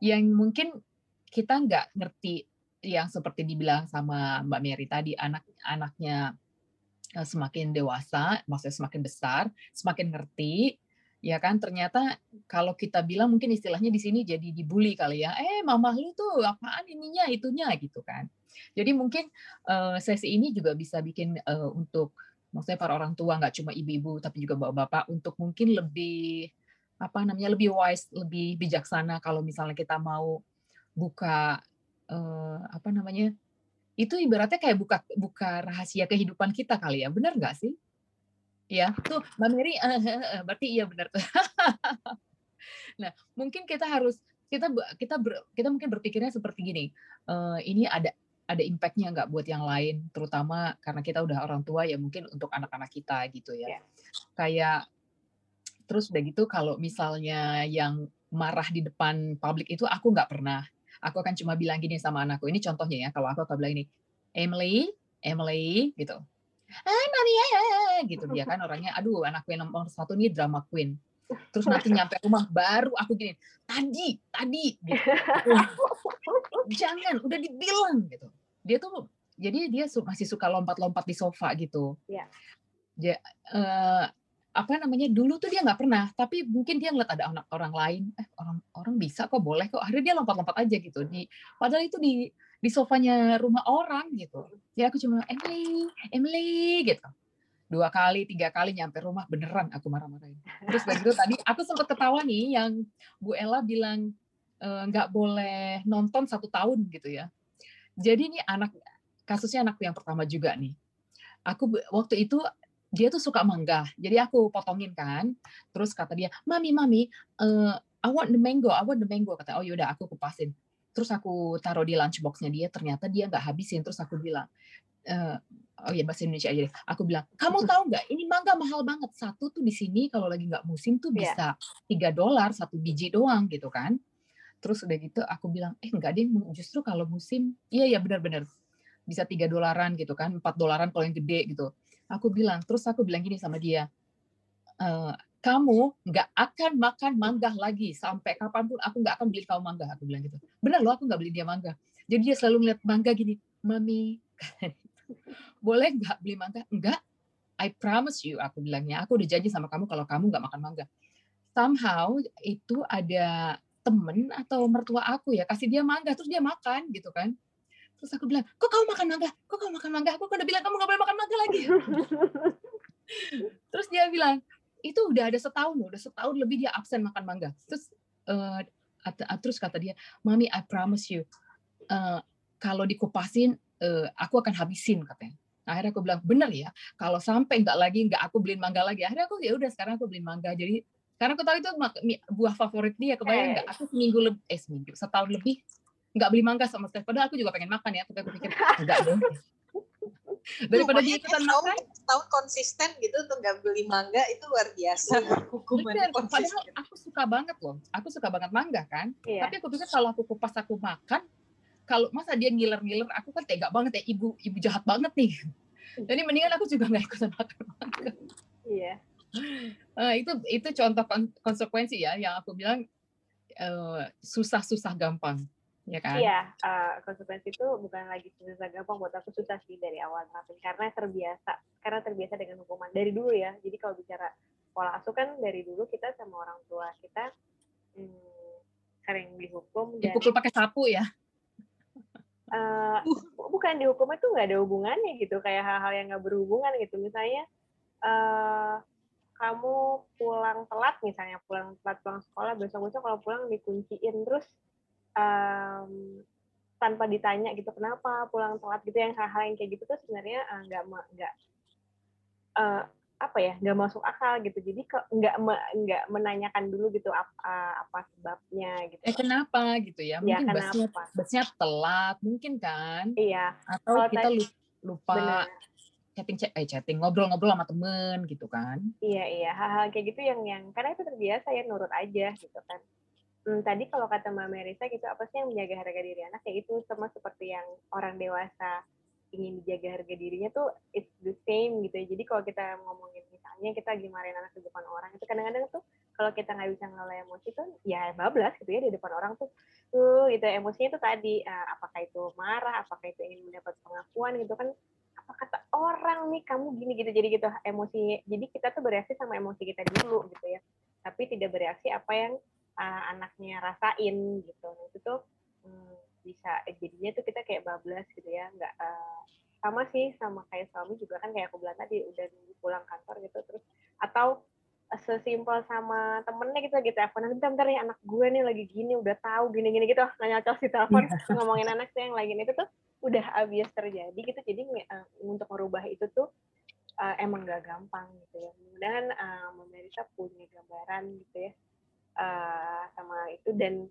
yang mungkin kita nggak ngerti yang seperti dibilang sama Mbak Mary tadi anak-anaknya Eh, semakin dewasa, maksudnya semakin besar, semakin ngerti, ya kan? Ternyata kalau kita bilang mungkin istilahnya di sini jadi dibully kali ya. Eh mama lu tuh apaan ininya itunya gitu kan. Jadi mungkin uh, sesi ini juga bisa bikin uh, untuk maksudnya para orang tua nggak cuma ibu-ibu tapi juga bapak-bapak untuk mungkin lebih apa namanya lebih wise lebih bijaksana kalau misalnya kita mau buka apa namanya itu ibaratnya kayak buka buka rahasia kehidupan kita kali ya, benar nggak sih? Ya, tuh Mbak Mary, uh, berarti iya benar tuh. nah, mungkin kita harus kita kita ber, kita mungkin berpikirnya seperti gini, uh, ini ada ada impactnya nggak buat yang lain, terutama karena kita udah orang tua ya mungkin untuk anak-anak kita gitu ya. Yeah. Kayak terus udah gitu kalau misalnya yang marah di depan publik itu aku nggak pernah aku akan cuma bilang gini sama anakku. Ini contohnya ya, kalau aku akan bilang ini, Emily, Emily, gitu. Ah, mami, ya, gitu dia kan orangnya. Aduh, anakku yang nomor satu ini drama queen. Terus nanti nyampe rumah baru aku gini, tadi, tadi, gitu. jangan, udah dibilang gitu. Dia tuh, jadi dia masih suka lompat-lompat di sofa gitu. Ya, uh, apa namanya dulu tuh dia nggak pernah tapi mungkin dia ngeliat ada anak orang lain eh orang orang bisa kok boleh kok. Akhirnya dia lompat-lompat aja gitu di padahal itu di di sofanya rumah orang gitu. Ya aku cuma Emily Emily gitu. Dua kali tiga kali nyampe rumah beneran aku marah-marahin. Terus begitu tadi aku sempat ketawa nih yang Bu Ella bilang eh, nggak e, boleh nonton satu tahun gitu ya. Jadi ini anak kasusnya anakku yang pertama juga nih. Aku waktu itu dia tuh suka mangga. Jadi aku potongin kan. Terus kata dia, "Mami, mami, uh, I want the mango, I want the mango." Kata, "Oh yaudah, aku kupasin." Terus aku taruh di lunchboxnya dia, ternyata dia nggak habisin. Terus aku bilang, uh, oh ya bahasa Indonesia aja deh. Aku bilang, kamu tahu nggak ini mangga mahal banget. Satu tuh di sini kalau lagi nggak musim tuh iya. bisa tiga dolar satu biji doang gitu kan. Terus udah gitu aku bilang, eh enggak deh, justru kalau musim, iya ya benar-benar bisa tiga dolaran gitu kan, empat dolaran kalau yang gede gitu aku bilang terus aku bilang gini sama dia e, kamu nggak akan makan mangga lagi sampai kapan pun aku nggak akan beli kamu mangga aku bilang gitu. Benar loh aku nggak beli dia mangga jadi dia selalu ngeliat mangga gini mami. Boleh nggak beli mangga enggak. I promise you aku bilangnya. Aku udah janji sama kamu kalau kamu nggak makan mangga somehow itu ada temen atau mertua aku ya kasih dia mangga terus dia makan gitu kan Terus aku bilang, kok kamu makan mangga? Kok kamu makan mangga? Aku udah bilang kamu gak boleh makan mangga lagi. Terus dia bilang, itu udah ada setahun udah setahun lebih dia absen makan mangga. Terus uh, terus kata dia, mami I promise you, uh, kalau dikupasin uh, aku akan habisin katanya. Akhirnya aku bilang bener ya, kalau sampai nggak lagi nggak aku beliin mangga lagi. Akhirnya aku ya udah sekarang aku beliin mangga. Jadi karena aku tahu itu buah favorit dia. Kebayang nggak? Aku seminggu lebih, eh seminggu, setahun lebih nggak beli mangga sama sekali. Padahal aku juga pengen makan ya, tapi aku pikir enggak dong. Daripada dia ikutan makan, tahu konsisten gitu untuk nggak beli mangga itu luar biasa. Hukuman Padahal aku suka banget loh. Aku suka banget mangga kan. Iya. Tapi aku pikir kalau aku kupas aku makan, kalau masa dia ngiler-ngiler, aku kan tega banget ya ibu ibu jahat banget nih. Jadi mendingan aku juga nggak ikutan makan mangga. Iya. Uh, itu itu contoh konsekuensi ya yang aku bilang susah-susah uh, susah -susah gampang ya kan? Iya, uh, konsekuensi itu bukan lagi susah gampang buat aku susah sih dari awal nerapin karena terbiasa, karena terbiasa dengan hukuman dari dulu ya. Jadi kalau bicara pola asuh kan dari dulu kita sama orang tua kita hmm, sering dihukum dan dipukul pakai sapu ya. Uh, bukan dihukum itu nggak ada hubungannya gitu, kayak hal-hal yang nggak berhubungan gitu. Misalnya uh, kamu pulang telat misalnya pulang telat pulang sekolah besok besok kalau pulang dikunciin terus um, tanpa ditanya gitu kenapa pulang telat? Gitu yang hal-hal yang kayak gitu tuh sebenarnya eh, nggak uh, nggak uh, apa ya nggak masuk akal gitu. Jadi nggak nggak menanyakan dulu gitu apa apa sebabnya gitu. Eh kenapa gitu ya, ya mungkin ya, busnya busnya telat mungkin kan? Iya. Atau Kalau kita lupa bener. chatting eh chatting ngobrol-ngobrol sama temen gitu kan? Iya iya. Hal-hal kayak gitu yang yang karena itu terbiasa ya nurut aja gitu kan hmm, tadi kalau kata Mbak Merisa gitu apa sih yang menjaga harga diri anak? Ya itu sama seperti yang orang dewasa ingin dijaga harga dirinya tuh it's the same gitu. Ya. Jadi kalau kita ngomongin misalnya kita lagi anak di depan orang itu kadang-kadang tuh kalau kita nggak bisa ngelola emosi tuh ya bablas gitu ya di depan orang tuh tuh gitu. Emosinya tuh tadi uh, apakah itu marah, apakah itu ingin mendapat pengakuan gitu kan. Apa kata orang nih kamu gini gitu. Jadi gitu emosinya jadi kita tuh bereaksi sama emosi kita dulu gitu ya. Tapi tidak bereaksi apa yang uh, anaknya rasain gitu. Nah, itu tuh hmm, bisa eh, jadinya tuh kita kayak bablas gitu ya nggak uh, sama sih sama kayak suami juga kan kayak aku bilang tadi udah pulang kantor gitu terus atau sesimpel sama temennya gitu gitu aku nanti bentar, bentar nih anak gue nih lagi gini udah tahu gini gini gitu. Nanya cos di telepon iya. ngomongin anak sih yang lagi itu tuh udah abis terjadi gitu. Jadi uh, untuk merubah itu tuh uh, emang gak gampang gitu ya. Mudah-mudahan uh, punya gambaran gitu ya uh, sama itu. Dan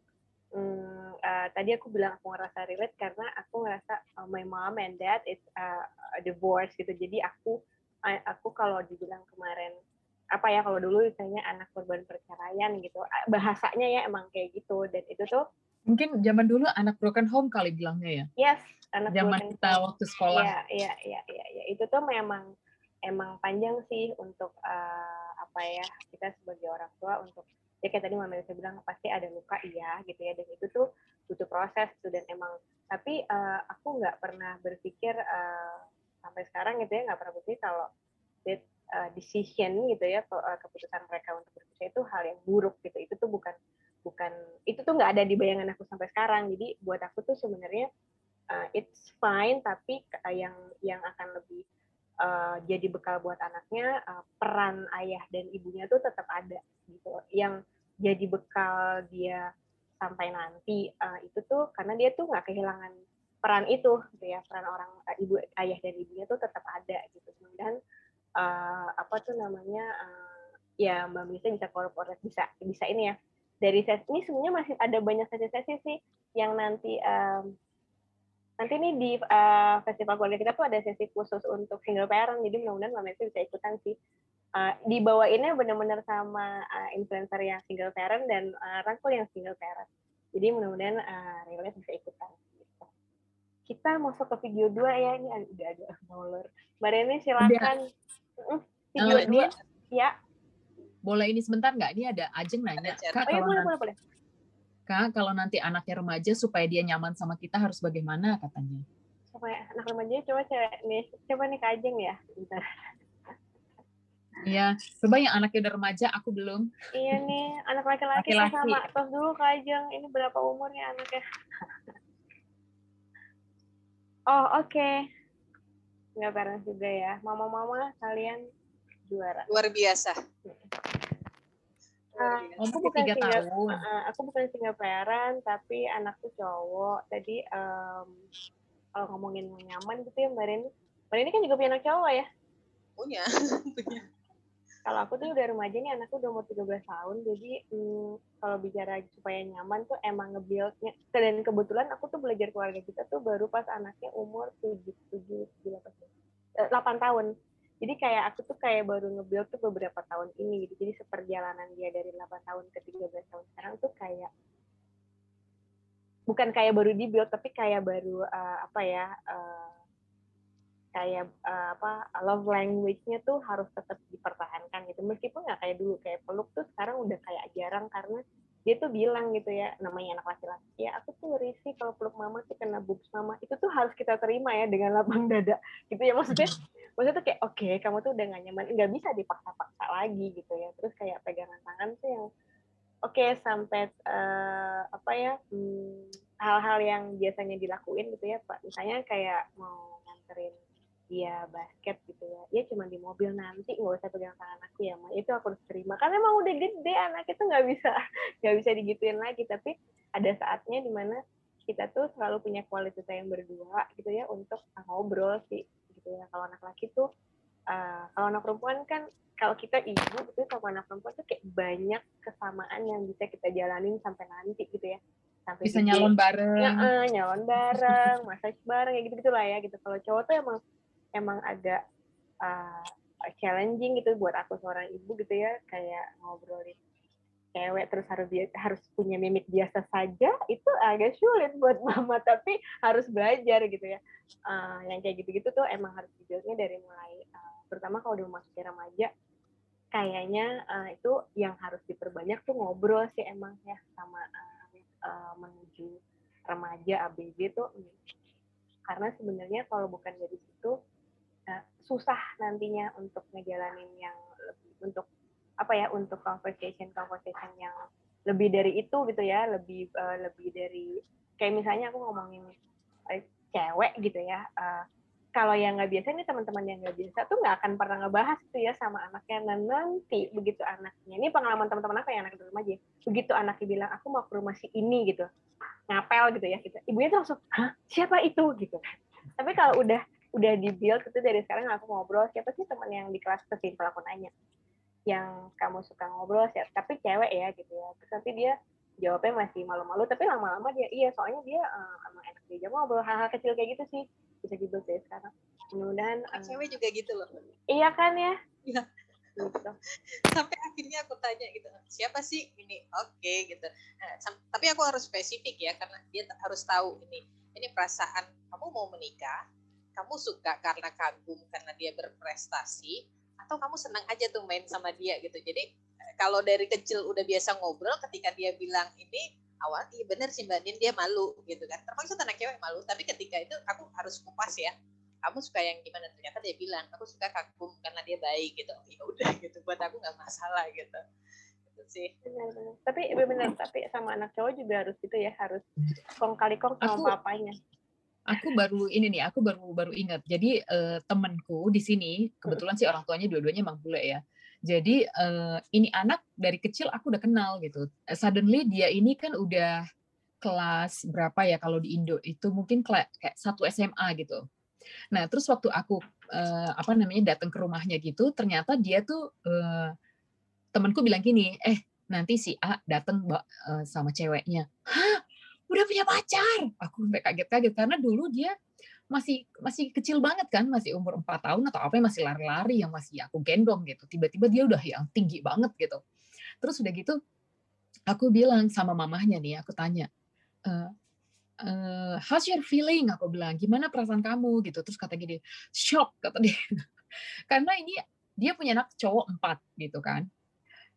um, uh, tadi aku bilang aku ngerasa relate karena aku ngerasa uh, my mom and dad is uh, divorce gitu. Jadi aku aku kalau dibilang kemarin apa ya kalau dulu misalnya anak korban perceraian gitu bahasanya ya emang kayak gitu. Dan itu tuh mungkin zaman dulu anak broken home kali bilangnya ya? Yes anak zaman kita home. waktu sekolah. Ya ya ya ya, ya. itu tuh memang emang panjang sih untuk uh, apa ya kita sebagai orang tua untuk ya kayak tadi Mama Elisa bilang pasti ada luka iya gitu ya. Dan itu tuh butuh proses tuh dan emang tapi uh, aku nggak pernah berpikir uh, sampai sekarang gitu ya nggak pernah berpikir kalau that uh, decision gitu ya keputusan mereka untuk berpisah itu hal yang buruk gitu. Itu tuh bukan bukan itu tuh nggak ada di bayangan aku sampai sekarang. Jadi buat aku tuh sebenarnya uh, it's fine tapi yang yang akan lebih uh, jadi bekal buat anaknya uh, peran ayah dan ibunya tuh tetap ada gitu. Yang jadi bekal dia sampai nanti uh, itu tuh karena dia tuh nggak kehilangan peran itu gitu ya peran orang uh, ibu ayah dan ibunya tuh tetap ada gitu. Dan uh, apa tuh namanya uh, ya mbak Misa bisa korporat bisa bisa ini ya. Dari sesi ini sebenarnya masih ada banyak sesi-sesi sih yang nanti um, nanti nih di uh, festival keluarga kita tuh ada sesi khusus untuk single parent jadi mudah-mudahan mbak Misa bisa ikutan sih uh, dibawainnya benar-benar sama uh, influencer yang single parent dan uh, rangkul yang single parent. Jadi mudah-mudahan uh, relate bisa ikutan. Gitu. Kita masuk ke video dua ya ini udah ada molor. Mbak Reni silakan. Uh, video uh, dua. Ya. Boleh ini sebentar nggak? Ini ada Ajeng nanya. Kak, oh, iya, boleh, nanti, boleh, boleh. Kak, kalau nanti anaknya remaja supaya dia nyaman sama kita harus bagaimana katanya? Supaya anak remaja coba cewek nih, coba nih Kak Ajeng ya. Bentar. Iya, coba yang anaknya udah remaja, aku belum. Iya nih, anak laki-laki sama. Tos dulu Kak Ajeng, ini berapa umurnya anaknya? oh, oke. Okay. Nggak parent juga ya. Mama-mama, kalian juara. Luar biasa. Uh, aku bukan tiga tahun. Uh, aku bukan single parent, tapi anakku cowok. Tadi um, kalau ngomongin nyaman gitu ya Mbak Reni. Mbak Reni kan juga punya anak cowok ya? Punya. punya kalau aku tuh udah remaja nih anakku udah umur 13 tahun jadi hmm, kalau bicara supaya nyaman tuh emang ngebuildnya. Dan kebetulan aku tuh belajar keluarga kita tuh baru pas anaknya umur 7 7 8 tahun. Jadi kayak aku tuh kayak baru ngebuild tuh beberapa tahun ini gitu. Jadi seperjalanan dia dari 8 tahun ke 13 tahun sekarang tuh kayak bukan kayak baru dibuild tapi kayak baru uh, apa ya uh, kayak uh, apa love language-nya tuh harus tetap dipertahankan gitu. Meskipun nggak kayak dulu kayak peluk tuh sekarang udah kayak jarang karena dia tuh bilang gitu ya namanya anak laki-laki ya aku tuh risih kalau peluk mama tuh kena boobs mama. Itu tuh harus kita terima ya dengan lapang dada gitu ya. Maksudnya maksudnya tuh kayak oke okay, kamu tuh udah gak nyaman. Nggak bisa dipaksa-paksa lagi gitu ya. Terus kayak pegangan tangan tuh yang oke okay, sampai uh, apa ya hmm, hal-hal hmm, yang biasanya dilakuin gitu ya pak. Misalnya kayak mau nganterin dia basket gitu ya. Dia cuma di mobil nanti nggak usah pegang tangan aku ya ma. Itu aku harus terima. Karena emang udah gede anak itu nggak bisa nggak bisa digituin lagi. Tapi ada saatnya di mana kita tuh selalu punya quality time berdua gitu ya untuk ngobrol sih gitu ya. Kalau anak laki tuh uh, kalau anak perempuan kan kalau kita ibu gitu sama anak perempuan tuh kayak banyak kesamaan yang bisa kita jalanin sampai nanti gitu ya. Sampai bisa nyalon bareng. Ya, uh, nyalon bareng massage bareng ya gitu gitulah ya gitu. Kalau cowok tuh emang emang agak uh, challenging gitu buat aku seorang ibu gitu ya kayak ngobrolin cewek terus harus harus punya mimik biasa saja itu agak sulit buat mama tapi harus belajar gitu ya. Uh, yang kayak gitu-gitu tuh emang harus dijalannya dari mulai uh, terutama kalau udah masuk remaja kayaknya uh, itu yang harus diperbanyak tuh ngobrol sih emang ya sama uh, uh, menuju remaja ABG tuh. Karena sebenarnya kalau bukan dari situ uh, susah nantinya untuk ngejalanin yang lebih untuk apa ya untuk conversation conversation yang lebih dari itu gitu ya lebih uh, lebih dari kayak misalnya aku ngomongin uh, cewek gitu ya uh, kalau yang nggak biasa ini teman-teman yang nggak biasa tuh nggak akan pernah ngebahas tuh ya sama anaknya. Dan nanti begitu anaknya ini pengalaman teman-teman aku yang anak di rumah aja begitu anaknya bilang aku mau ke rumah si ini gitu ngapel gitu ya gitu. Ibunya tuh langsung Hah, siapa itu? gitu. Tapi kalau udah udah di build itu dari sekarang aku ngobrol. Siapa sih teman yang di kelas sesimpel aku nanya? Yang kamu suka ngobrol sih tapi cewek ya gitu ya. Terus nanti dia jawabnya masih malu-malu tapi lama-lama dia iya soalnya dia uh, emang enak dia ngobrol. Hal-hal kecil kayak gitu sih bisa gitu deh sekarang. Mudah-mudahan uh, cewek juga gitu loh. iya kan ya? Iya. Gitu. sampai akhirnya aku tanya gitu siapa sih ini? Oke okay, gitu. Nah, tapi aku harus spesifik ya karena dia harus tahu ini ini perasaan kamu mau menikah kamu suka karena kagum karena dia berprestasi atau kamu senang aja tuh main sama dia gitu. Jadi eh, kalau dari kecil udah biasa ngobrol ketika dia bilang ini awal iya bener sih mbak Din dia malu gitu kan. Termasuk anak cewek malu tapi ketika itu aku harus kupas ya. Kamu suka yang gimana? Ternyata dia bilang aku suka kagum karena dia baik gitu. Ya udah gitu. Buat aku nggak masalah gitu. Gitu sih. Benar, benar. tapi benar tapi sama anak cowok juga harus gitu ya harus kong kali kong sama aku, papanya aku baru ini nih, aku baru baru ingat. Jadi uh, temanku di sini kebetulan sih orang tuanya dua-duanya emang bule ya. Jadi uh, ini anak dari kecil aku udah kenal gitu. Uh, suddenly dia ini kan udah kelas berapa ya kalau di Indo itu mungkin kayak satu SMA gitu. Nah terus waktu aku uh, apa namanya datang ke rumahnya gitu, ternyata dia tuh uh, temanku bilang gini, eh nanti si A datang uh, sama ceweknya. Hah? Udah punya pacar. Aku sampai kaget-kaget karena dulu dia masih masih kecil banget kan masih umur empat tahun atau apa yang masih lari-lari yang masih aku gendong gitu. Tiba-tiba dia udah yang tinggi banget gitu. Terus udah gitu aku bilang sama mamahnya nih aku tanya e, uh, how's your feeling? Aku bilang gimana perasaan kamu? Gitu. Terus kata gini shock kata dia. Karena ini dia punya anak cowok empat gitu kan.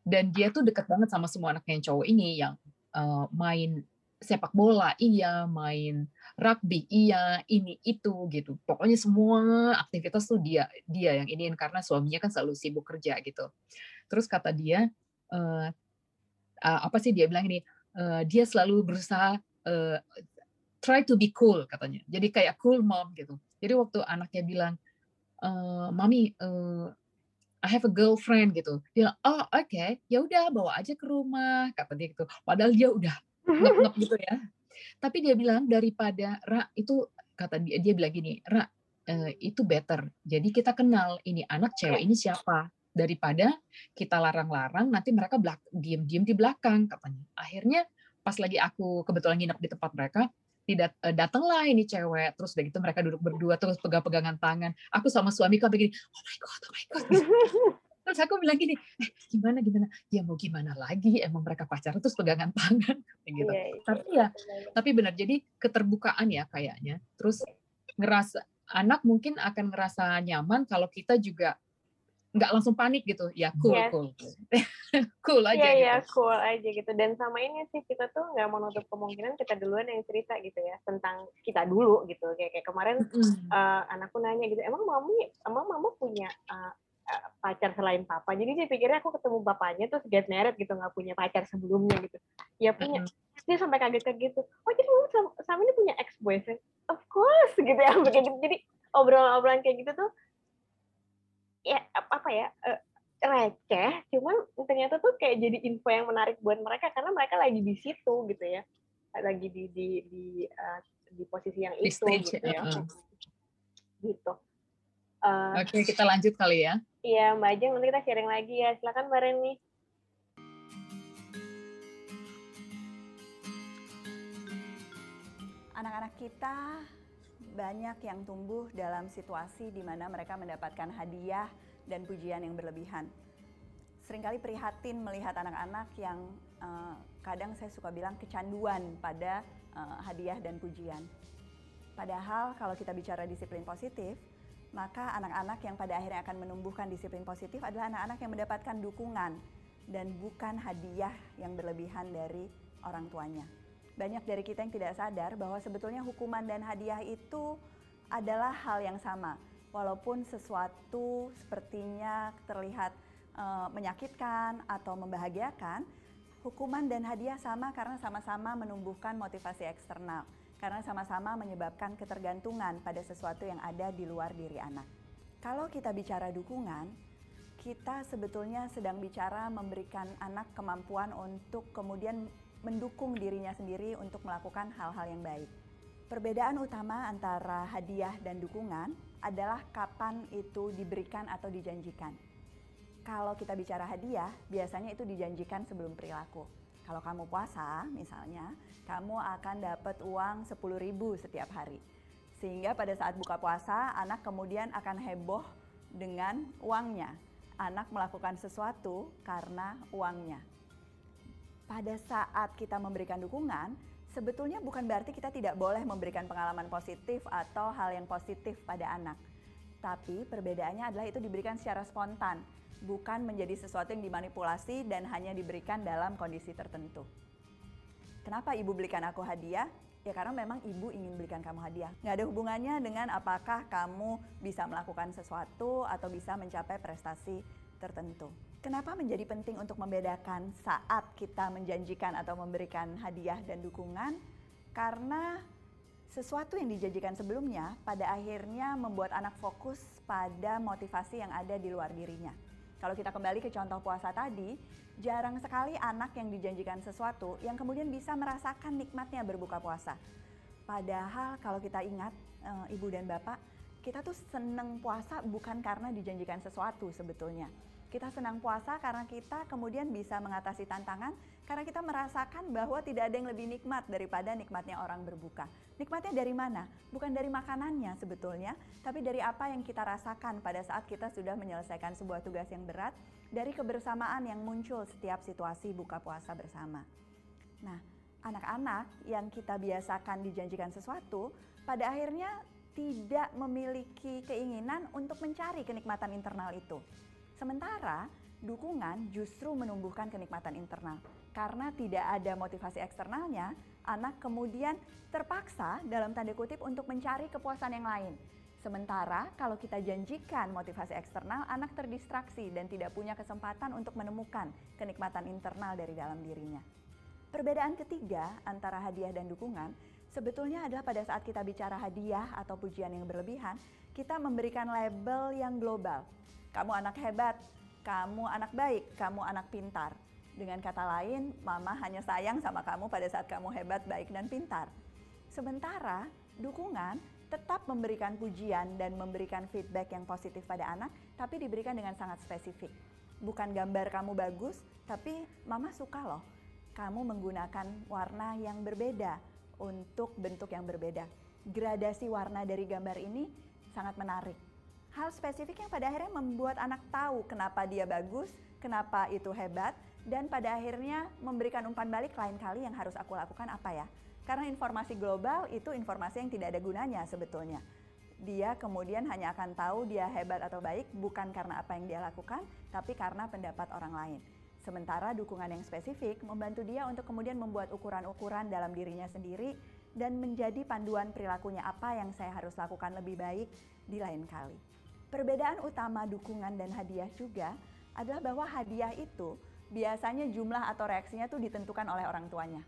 Dan dia tuh deket banget sama semua anak yang cowok ini yang uh, main sepak bola iya, main rugby iya, ini itu gitu. Pokoknya semua aktivitas tuh dia dia yang iniin karena suaminya kan selalu sibuk kerja gitu. Terus kata dia uh, uh, apa sih dia bilang ini uh, dia selalu berusaha uh, try to be cool katanya. Jadi kayak cool mom gitu. Jadi waktu anaknya bilang uh, mami uh, I have a girlfriend gitu. Dia, oh oke, okay. ya udah bawa aja ke rumah kata dia gitu. Padahal dia udah ngep-ngep gitu ya. Tapi dia bilang daripada Ra itu kata dia dia bilang gini, Ra uh, itu better. Jadi kita kenal ini anak cewek ini siapa daripada kita larang-larang nanti mereka belak diem-diem di belakang katanya. Akhirnya pas lagi aku kebetulan nginep di tempat mereka, tidak uh, datanglah ini cewek terus udah gitu mereka duduk berdua terus pegang-pegangan tangan aku sama suamiku begini oh my god oh my god terus aku bilang gini eh gimana gimana ya mau gimana lagi emang mereka pacaran terus pegangan tangan gitu yeah, yeah. tapi ya tapi benar jadi keterbukaan ya kayaknya terus ngerasa anak mungkin akan ngerasa nyaman kalau kita juga nggak langsung panik gitu ya cool Yes. cool cool aja Iya, iya, gitu cool aja gitu. Dan sama ini sih kita tuh nggak menutup kemungkinan kita duluan yang cerita gitu ya tentang kita dulu gitu. Kayak kayak kemarin Mm-mm. eh, anakku nanya gitu, emang mami, emang mama punya eh, pacar selain papa? Jadi dia pikirnya aku ketemu bapaknya terus get married gitu, nggak punya pacar sebelumnya gitu. Ya punya. Dia sampai kaget-kaget gitu. Oh jadi mama sama, sama ini punya ex boyfriend? Of course gitu ya. Gitu. Jadi obrolan-obrolan kayak gitu tuh ya ap- apa ya eh, receh, cuman ternyata tuh kayak jadi info yang menarik buat mereka karena mereka lagi di situ gitu ya, lagi di di di eh, di posisi yang Di itu stage, gitu ya, gitu. Eh, oke kita lanjut kali ya Iya Mbak Ajeng nanti kita sharing lagi ya, silakan Mbak Reni. Anak-anak kita banyak yang tumbuh dalam situasi di mana mereka mendapatkan hadiah dan pujian yang berlebihan. Seringkali prihatin melihat anak-anak yang eh, kadang saya suka bilang kecanduan pada eh, hadiah dan pujian. Padahal kalau kita bicara disiplin positif, maka anak-anak yang pada akhirnya akan menumbuhkan disiplin positif adalah anak-anak yang mendapatkan dukungan dan bukan hadiah yang berlebihan dari orang tuanya. Banyak dari kita yang tidak sadar bahwa sebetulnya hukuman dan hadiah itu adalah hal yang sama. Walaupun sesuatu sepertinya terlihat eh, menyakitkan atau membahagiakan, hukuman dan hadiah sama karena sama-sama menumbuhkan motivasi eksternal karena sama-sama menyebabkan ketergantungan pada sesuatu yang ada di luar diri anak. Kalau kita bicara dukungan, kita sebetulnya sedang bicara memberikan anak kemampuan untuk kemudian mendukung dirinya sendiri untuk melakukan hal-hal yang baik. Perbedaan utama antara hadiah dan dukungan adalah kapan itu diberikan atau dijanjikan. Kalau kita bicara hadiah, biasanya itu dijanjikan sebelum perilaku. Kalau kamu puasa, misalnya, kamu akan dapat uang 10.000 setiap hari. Sehingga pada saat buka puasa, anak kemudian akan heboh dengan uangnya. Anak melakukan sesuatu karena uangnya. Pada saat kita memberikan dukungan, sebetulnya bukan berarti kita tidak boleh memberikan pengalaman positif atau hal yang positif pada anak. Tapi perbedaannya adalah itu diberikan secara spontan, bukan menjadi sesuatu yang dimanipulasi dan hanya diberikan dalam kondisi tertentu. Kenapa ibu belikan aku hadiah? Ya karena memang ibu ingin belikan kamu hadiah. Nggak ada hubungannya dengan apakah kamu bisa melakukan sesuatu atau bisa mencapai prestasi tertentu. Kenapa menjadi penting untuk membedakan saat kita menjanjikan atau memberikan hadiah dan dukungan? Karena sesuatu yang dijanjikan sebelumnya pada akhirnya membuat anak fokus pada motivasi yang ada di luar dirinya. Kalau kita kembali ke contoh puasa tadi, jarang sekali anak yang dijanjikan sesuatu yang kemudian bisa merasakan nikmatnya berbuka puasa. Padahal kalau kita ingat e, ibu dan bapak, kita tuh seneng puasa bukan karena dijanjikan sesuatu sebetulnya. Kita senang puasa karena kita kemudian bisa mengatasi tantangan karena kita merasakan bahwa tidak ada yang lebih nikmat daripada nikmatnya orang berbuka. Nikmatnya dari mana? Bukan dari makanannya sebetulnya, tapi dari apa yang kita rasakan pada saat kita sudah menyelesaikan sebuah tugas yang berat, dari kebersamaan yang muncul setiap situasi buka puasa bersama. Nah, anak-anak yang kita biasakan dijanjikan sesuatu, pada akhirnya tidak memiliki keinginan untuk mencari kenikmatan internal itu. Sementara dukungan justru menumbuhkan kenikmatan internal. Karena tidak ada motivasi eksternalnya, anak kemudian terpaksa dalam tanda kutip untuk mencari kepuasan yang lain. Sementara kalau kita janjikan motivasi eksternal, anak terdistraksi dan tidak punya kesempatan untuk menemukan kenikmatan internal dari dalam dirinya. Perbedaan ketiga antara hadiah dan dukungan sebetulnya adalah pada saat kita bicara hadiah atau pujian yang berlebihan, kita memberikan label yang global. Kamu anak hebat, kamu anak baik, kamu anak pintar. Dengan kata lain, mama hanya sayang sama kamu pada saat kamu hebat, baik, dan pintar. Sementara dukungan tetap memberikan pujian dan memberikan feedback yang positif pada anak, tapi diberikan dengan sangat spesifik. Bukan gambar kamu bagus, tapi mama suka loh kamu menggunakan warna yang berbeda untuk bentuk yang berbeda. Gradasi warna dari gambar ini sangat menarik. Hal spesifik yang pada akhirnya membuat anak tahu kenapa dia bagus, kenapa itu hebat, dan pada akhirnya memberikan umpan balik lain kali yang harus aku lakukan apa ya. Karena informasi global itu informasi yang tidak ada gunanya sebetulnya. dia kemudian hanya akan tahu dia hebat atau baik bukan karena apa yang dia lakukan, tapi karena pendapat orang lain. Sementara dukungan yang spesifik membantu dia untuk kemudian membuat ukuran-ukuran dalam dirinya sendiri dan menjadi panduan perilakunya apa yang saya harus lakukan lebih baik di lain kali. Perbedaan utama dukungan dan hadiah juga adalah bahwa hadiah itu biasanya jumlah atau reaksinya tuh ditentukan oleh orang tuanya.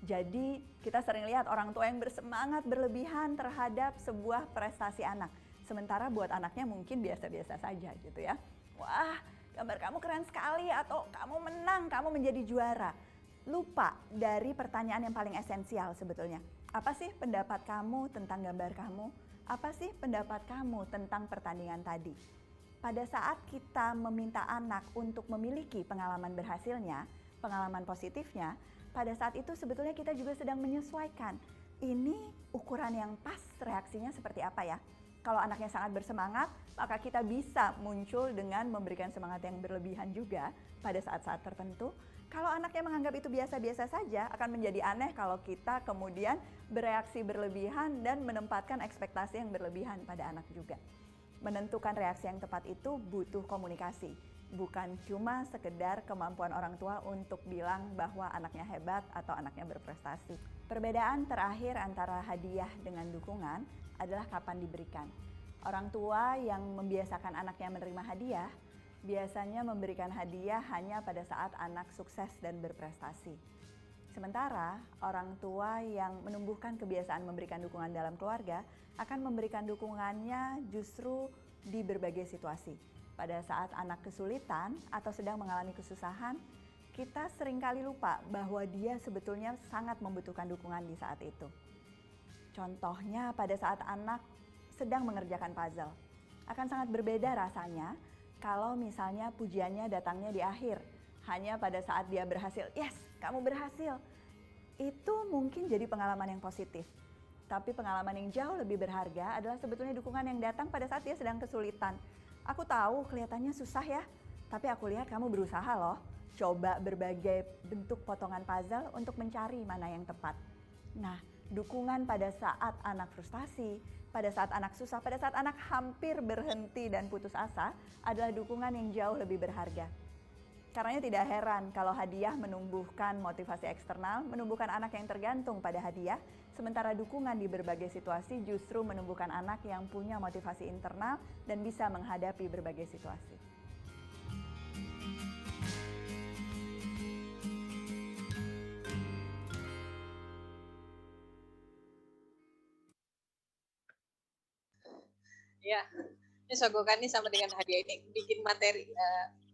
Jadi kita sering lihat orang tua yang bersemangat berlebihan terhadap sebuah prestasi anak. Sementara buat anaknya mungkin biasa-biasa saja gitu ya. Wah gambar kamu keren sekali atau kamu menang, kamu menjadi juara. Lupa dari pertanyaan yang paling esensial sebetulnya. Apa sih pendapat kamu tentang gambar kamu? Apa sih pendapat kamu tentang pertandingan tadi? Pada saat kita meminta anak untuk memiliki pengalaman berhasilnya, pengalaman positifnya, pada saat itu sebetulnya kita juga sedang menyesuaikan. Ini ukuran yang pas reaksinya seperti apa ya? Kalau anaknya sangat bersemangat, maka kita bisa muncul dengan memberikan semangat yang berlebihan juga pada saat-saat tertentu. Kalau anaknya menganggap itu biasa-biasa saja, akan menjadi aneh kalau kita kemudian bereaksi berlebihan dan menempatkan ekspektasi yang berlebihan pada anak juga. Menentukan reaksi yang tepat itu butuh komunikasi bukan cuma sekedar kemampuan orang tua untuk bilang bahwa anaknya hebat atau anaknya berprestasi. Perbedaan terakhir antara hadiah dengan dukungan adalah kapan diberikan. Orang tua yang membiasakan anaknya menerima hadiah biasanya memberikan hadiah hanya pada saat anak sukses dan berprestasi. Sementara orang tua yang menumbuhkan kebiasaan memberikan dukungan dalam keluarga akan memberikan dukungannya justru di berbagai situasi pada saat anak kesulitan atau sedang mengalami kesusahan, kita sering kali lupa bahwa dia sebetulnya sangat membutuhkan dukungan di saat itu. Contohnya pada saat anak sedang mengerjakan puzzle. Akan sangat berbeda rasanya kalau misalnya pujiannya datangnya di akhir. Hanya pada saat dia berhasil, yes kamu berhasil. Itu mungkin jadi pengalaman yang positif. Tapi pengalaman yang jauh lebih berharga adalah sebetulnya dukungan yang datang pada saat dia sedang kesulitan Aku tahu kelihatannya susah ya, tapi aku lihat kamu berusaha loh. Coba berbagai bentuk potongan puzzle untuk mencari mana yang tepat. Nah, dukungan pada saat anak frustasi, pada saat anak susah, pada saat anak hampir berhenti dan putus asa adalah dukungan yang jauh lebih berharga. Karena tidak heran kalau hadiah menumbuhkan motivasi eksternal, menumbuhkan anak yang tergantung pada hadiah, sementara dukungan di berbagai situasi justru menumbuhkan anak yang punya motivasi internal dan bisa menghadapi berbagai situasi. Ya, ini sogokan ini sama dengan hadiah ini bikin materi uh,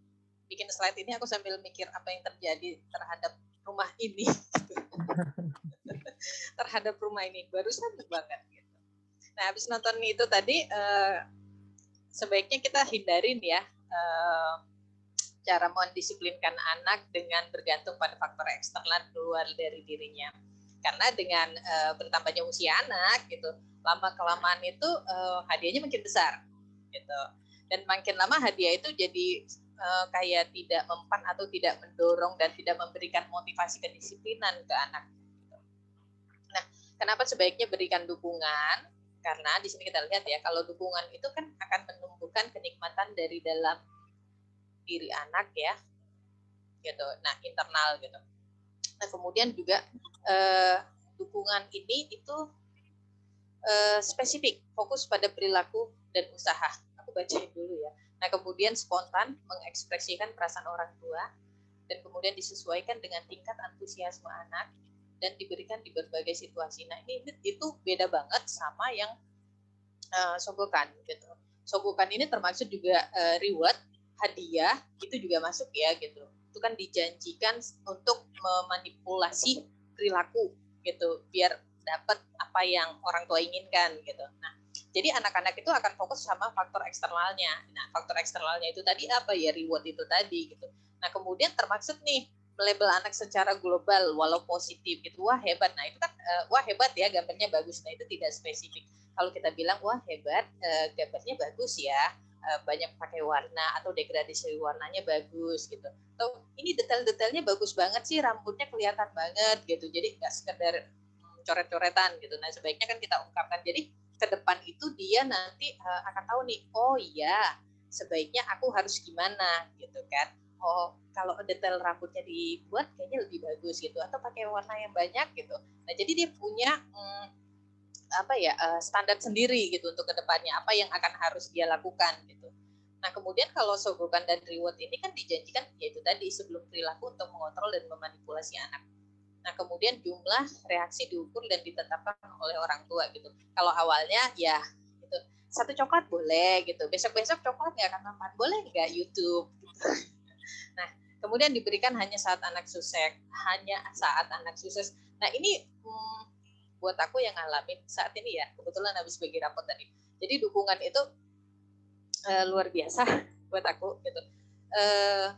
bikin slide ini aku sambil mikir apa yang terjadi terhadap rumah ini terhadap rumah ini baru sadar banget gitu. Nah habis nonton itu tadi uh, sebaiknya kita hindarin ya uh, cara mendisiplinkan anak dengan bergantung pada faktor eksternal luar dari dirinya. Karena dengan uh, bertambahnya usia anak gitu, lama kelamaan itu uh, hadiahnya makin besar gitu. Dan makin lama hadiah itu jadi uh, kayak tidak mempan atau tidak mendorong dan tidak memberikan motivasi kedisiplinan ke anak. Gitu. Nah, kenapa sebaiknya berikan dukungan? Karena di sini kita lihat ya, kalau dukungan itu kan akan menumbuhkan kenikmatan dari dalam diri anak ya, gitu. Nah, internal gitu. Nah, kemudian juga uh, dukungan ini itu uh, spesifik, fokus pada perilaku dan usaha. Aku bacain dulu ya Nah, kemudian spontan mengekspresikan perasaan orang tua dan kemudian disesuaikan dengan tingkat antusiasme anak dan diberikan di berbagai situasi. Nah, ini itu beda banget sama yang uh, sogokan gitu. Sogokan ini termasuk juga uh, reward, hadiah, itu juga masuk ya gitu. Itu kan dijanjikan untuk memanipulasi perilaku gitu biar dapat apa yang orang tua inginkan gitu. Nah, jadi anak-anak itu akan fokus sama faktor eksternalnya. Nah, faktor eksternalnya itu tadi apa ya reward itu tadi gitu. Nah, kemudian termaksud nih melabel anak secara global walau positif gitu. Wah, hebat. Nah, itu kan uh, wah hebat ya gambarnya bagus. Nah, itu tidak spesifik. Kalau kita bilang wah hebat, uh, gambarnya bagus ya. Uh, banyak pakai warna atau degradasi warnanya bagus gitu. Atau ini detail-detailnya bagus banget sih, rambutnya kelihatan banget gitu. Jadi nggak sekedar hmm, coret-coretan gitu. Nah, sebaiknya kan kita ungkapkan. Jadi ke depan itu dia nanti uh, akan tahu nih oh iya sebaiknya aku harus gimana gitu kan. Oh kalau detail rambutnya dibuat kayaknya lebih bagus gitu atau pakai warna yang banyak gitu. Nah jadi dia punya hmm, apa ya uh, standar sendiri gitu untuk ke depannya apa yang akan harus dia lakukan gitu. Nah kemudian kalau sogokan dan reward ini kan dijanjikan yaitu tadi sebelum perilaku untuk mengontrol dan memanipulasi anak Nah, kemudian jumlah reaksi diukur dan ditetapkan oleh orang tua gitu. Kalau awalnya ya gitu, satu coklat boleh gitu. Besok-besok coklat nggak akan makan. Boleh nggak YouTube? Nah, kemudian diberikan hanya saat anak sukses, hanya saat anak sukses. Nah, ini hmm, buat aku yang ngalamin saat ini ya, kebetulan habis bagi rapot tadi. Jadi dukungan itu uh, luar biasa buat aku gitu. Uh,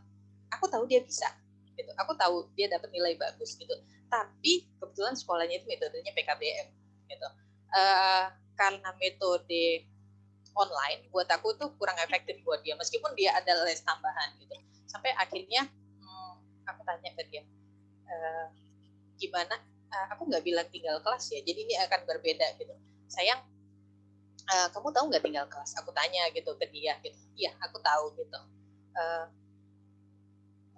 aku tahu dia bisa gitu. Aku tahu dia dapat nilai bagus gitu tapi kebetulan sekolahnya itu metodenya PKBM gitu. Uh, karena metode online buat aku tuh kurang efektif buat dia meskipun dia ada les tambahan gitu. Sampai akhirnya hmm, aku tanya ke dia e, gimana? Uh, aku nggak bilang tinggal kelas ya jadi ini akan berbeda gitu. Sayang uh, kamu tahu nggak tinggal kelas? Aku tanya gitu ke dia gitu. Iya aku tahu gitu. Uh,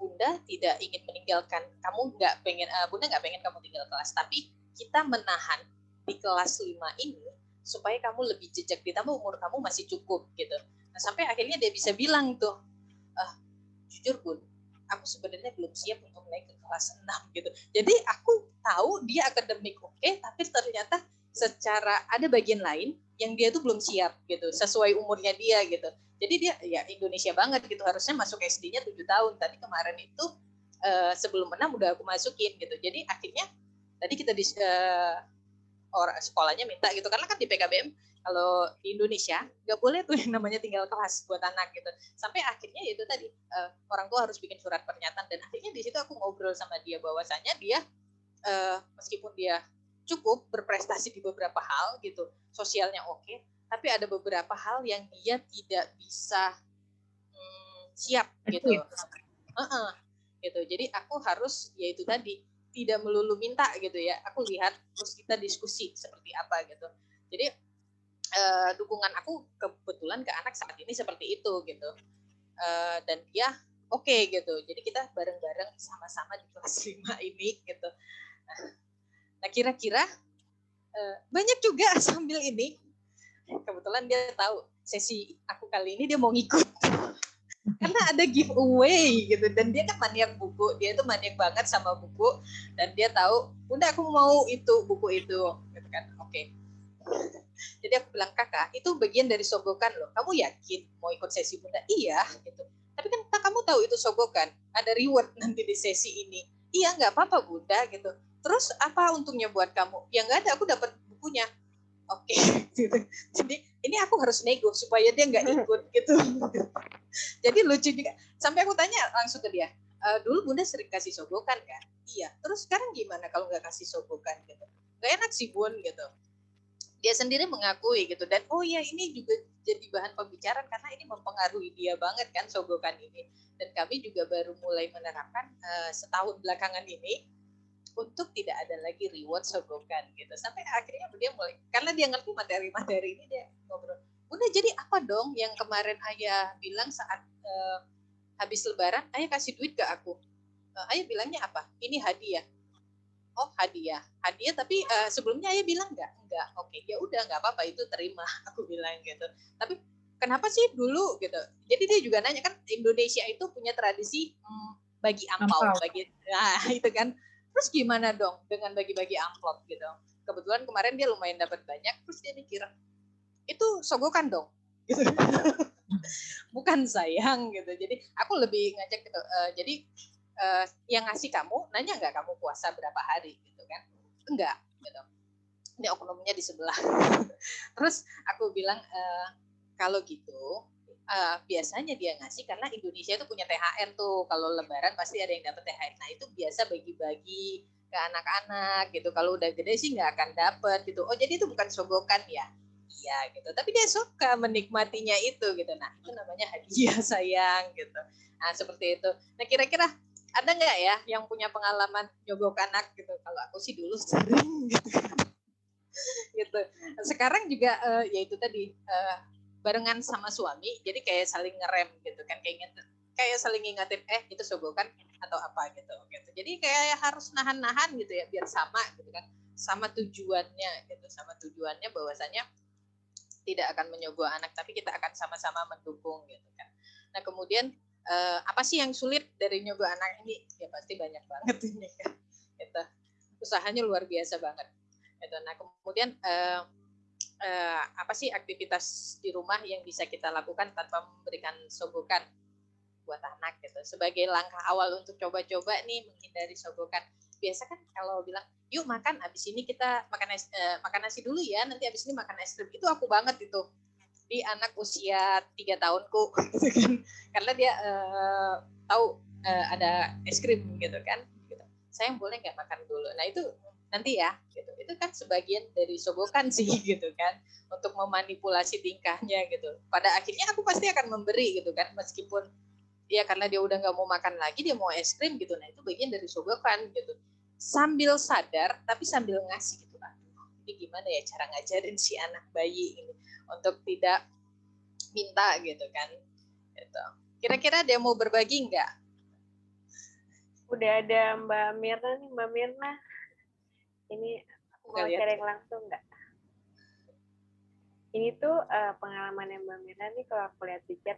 bunda tidak ingin meninggalkan kamu nggak pengen uh, bunda nggak pengen kamu tinggal kelas tapi kita menahan di kelas 5 ini supaya kamu lebih jejak ditambah umur kamu masih cukup gitu. Nah sampai akhirnya dia bisa bilang tuh uh, jujur bun aku sebenarnya belum siap untuk naik ke kelas 6 gitu. Jadi aku tahu dia akademik oke okay, tapi ternyata secara ada bagian lain yang dia tuh belum siap gitu sesuai umurnya dia gitu. Jadi dia ya Indonesia banget gitu harusnya masuk SD-nya tujuh tahun. Tadi kemarin itu uh, sebelum enam udah aku masukin gitu. Jadi akhirnya tadi kita di uh, orang sekolahnya minta gitu karena kan di PKBM kalau di Indonesia nggak boleh tuh yang namanya tinggal kelas buat anak gitu sampai akhirnya itu tadi uh, orang tua harus bikin surat pernyataan dan akhirnya di situ aku ngobrol sama dia bahwasanya dia uh, meskipun dia cukup berprestasi di beberapa hal gitu sosialnya oke okay, tapi ada beberapa hal yang dia tidak bisa hmm, siap gitu. Uh -uh, gitu. Jadi aku harus yaitu tadi tidak melulu minta gitu ya. Aku lihat terus kita diskusi seperti apa gitu. Jadi uh, dukungan aku kebetulan ke anak saat ini seperti itu gitu. Uh, dan dia oke okay, gitu. Jadi kita bareng-bareng sama-sama di kelas 5 ini gitu. Nah, kira-kira uh, banyak juga sambil ini kebetulan dia tahu sesi aku kali ini dia mau ngikut karena ada giveaway gitu dan dia kan maniak buku dia tuh maniak banget sama buku dan dia tahu bunda aku mau itu buku itu gitu kan oke okay. Jadi aku bilang kakak itu bagian dari sogokan loh. Kamu yakin mau ikut sesi bunda iya gitu. Tapi kan kamu tahu itu sogokan? Ada reward nanti di sesi ini. Iya nggak apa-apa bunda gitu. Terus apa untungnya buat kamu? Ya nggak ada aku dapat bukunya. Oke okay. gitu. jadi ini aku harus nego supaya dia nggak ikut gitu. Jadi lucu juga. Sampai aku tanya langsung ke dia e, dulu bunda sering kasih sogokan kan? Iya. Terus sekarang gimana kalau nggak kasih sogokan? gitu. Gak enak sih bun gitu dia sendiri mengakui gitu. Dan oh ya ini juga jadi bahan pembicaraan karena ini mempengaruhi dia banget kan sogokan ini. Dan kami juga baru mulai menerapkan uh, setahun belakangan ini untuk tidak ada lagi reward sogokan gitu. Sampai akhirnya dia mulai karena dia ngerti materi-materi ini dia ngobrol bunda jadi apa dong yang kemarin ayah bilang saat uh, habis lebaran ayah kasih duit ke aku? Uh, ayah bilangnya apa? Ini hadiah. Oh hadiah. Hadiah tapi uh, sebelumnya ayah bilang enggak enggak. Oke okay, ya udah nggak apa-apa itu terima aku bilang gitu. Tapi kenapa sih dulu gitu? Jadi dia juga nanya kan Indonesia itu punya tradisi hmm, bagi ampau, ampau. bagi nah itu kan. Terus gimana dong dengan bagi-bagi amplop gitu? Kebetulan kemarin dia lumayan dapat banyak terus dia mikir itu sogokan dong. Gitu. Bukan sayang gitu. Jadi aku lebih ngajak gitu uh, jadi uh, yang ngasih kamu nanya nggak kamu puasa berapa hari? Gitu kan. Enggak gitu ini oknumnya di sebelah terus aku bilang uh, kalau gitu uh, biasanya dia ngasih karena Indonesia itu punya THR tuh kalau Lebaran pasti ada yang dapat THR. Nah itu biasa bagi-bagi ke anak-anak gitu. Kalau udah gede sih nggak akan dapat gitu. Oh jadi itu bukan sogokan ya? Iya gitu. Tapi dia suka menikmatinya itu gitu. Nah itu namanya hadiah sayang gitu. Nah seperti itu. Nah kira-kira ada nggak ya yang punya pengalaman nyogok anak gitu? Kalau aku sih dulu sering gitu. gitu. Sekarang juga uh, ya itu tadi uh, barengan sama suami jadi kayak saling ngerem gitu kan kayak inget, kayak saling ngingetin eh itu sogokan atau apa gitu gitu. Jadi kayak harus nahan-nahan gitu ya biar sama gitu kan sama tujuannya gitu sama tujuannya bahwasanya tidak akan menyogok anak tapi kita akan sama-sama mendukung gitu kan. Nah kemudian uh, apa sih yang sulit dari nyogok anak ini? Ya pasti banyak banget ini kan gitu. Usahanya luar biasa banget gitu. Nah kemudian uh, uh, apa sih aktivitas di rumah yang bisa kita lakukan tanpa memberikan sogokan buat anak gitu? Sebagai langkah awal untuk coba-coba nih menghindari sogokan. Biasa kan kalau bilang yuk makan abis ini kita makan es, uh, makan nasi dulu ya nanti abis ini makan es krim. Itu aku banget itu. Di anak usia tiga tahunku gitu kan. Karena dia uh, tahu uh, ada es krim gitu kan. Gitu. saya boleh nggak makan dulu? Nah itu nanti ya gitu. Itu kan sebagian dari sogokan sih gitu kan untuk memanipulasi tingkahnya gitu. Pada akhirnya aku pasti akan memberi gitu kan. Meskipun ya karena dia udah nggak mau makan lagi dia mau es krim gitu. Nah itu bagian dari sogokan gitu. Sambil sadar tapi sambil ngasih gitu. Aduh ini gimana ya cara ngajarin si anak bayi ini untuk tidak minta gitu kan gitu. Kira-kira dia mau berbagi nggak? Udah ada Mbak Mirna nih Mbak Mirna ini mau sharing langsung nggak? Ini tuh uh, pengalaman yang Mbak Mira nih kalau aku lihat di chat,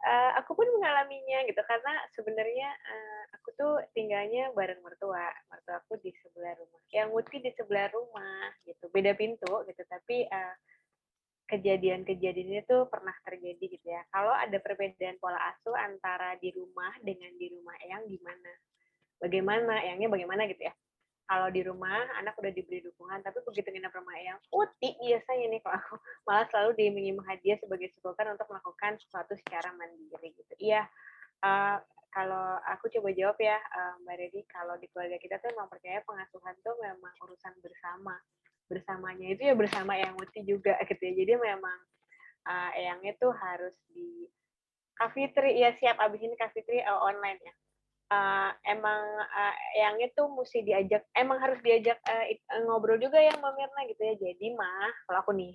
uh, aku pun mengalaminya gitu karena sebenarnya uh, aku tuh tinggalnya bareng mertua, mertua aku di sebelah rumah, yang Muti di sebelah rumah gitu, beda pintu gitu, tapi uh, kejadian-kejadian itu pernah terjadi gitu ya. Kalau ada perbedaan pola asuh antara di rumah dengan di rumah Eyang gimana? Bagaimana? Eyangnya bagaimana gitu ya? Kalau di rumah anak udah diberi dukungan tapi begitu nginep rumah yang uti biasanya nih kalau aku malah selalu diimingi hadiah sebagai sultan untuk melakukan sesuatu secara mandiri gitu. Iya uh, kalau aku coba jawab ya uh, mbak Redi kalau di keluarga kita tuh memang percaya pengasuhan tuh memang urusan bersama. Bersamanya itu ya bersama yang uti juga gitu ya. Jadi memang uh, eyangnya tuh harus di kafitri ya siap abis ini kafitri uh, online ya uh, emang uh, yang itu mesti diajak emang harus diajak uh, ngobrol juga ya Mbak Mirna gitu ya. Jadi mah kalau aku nih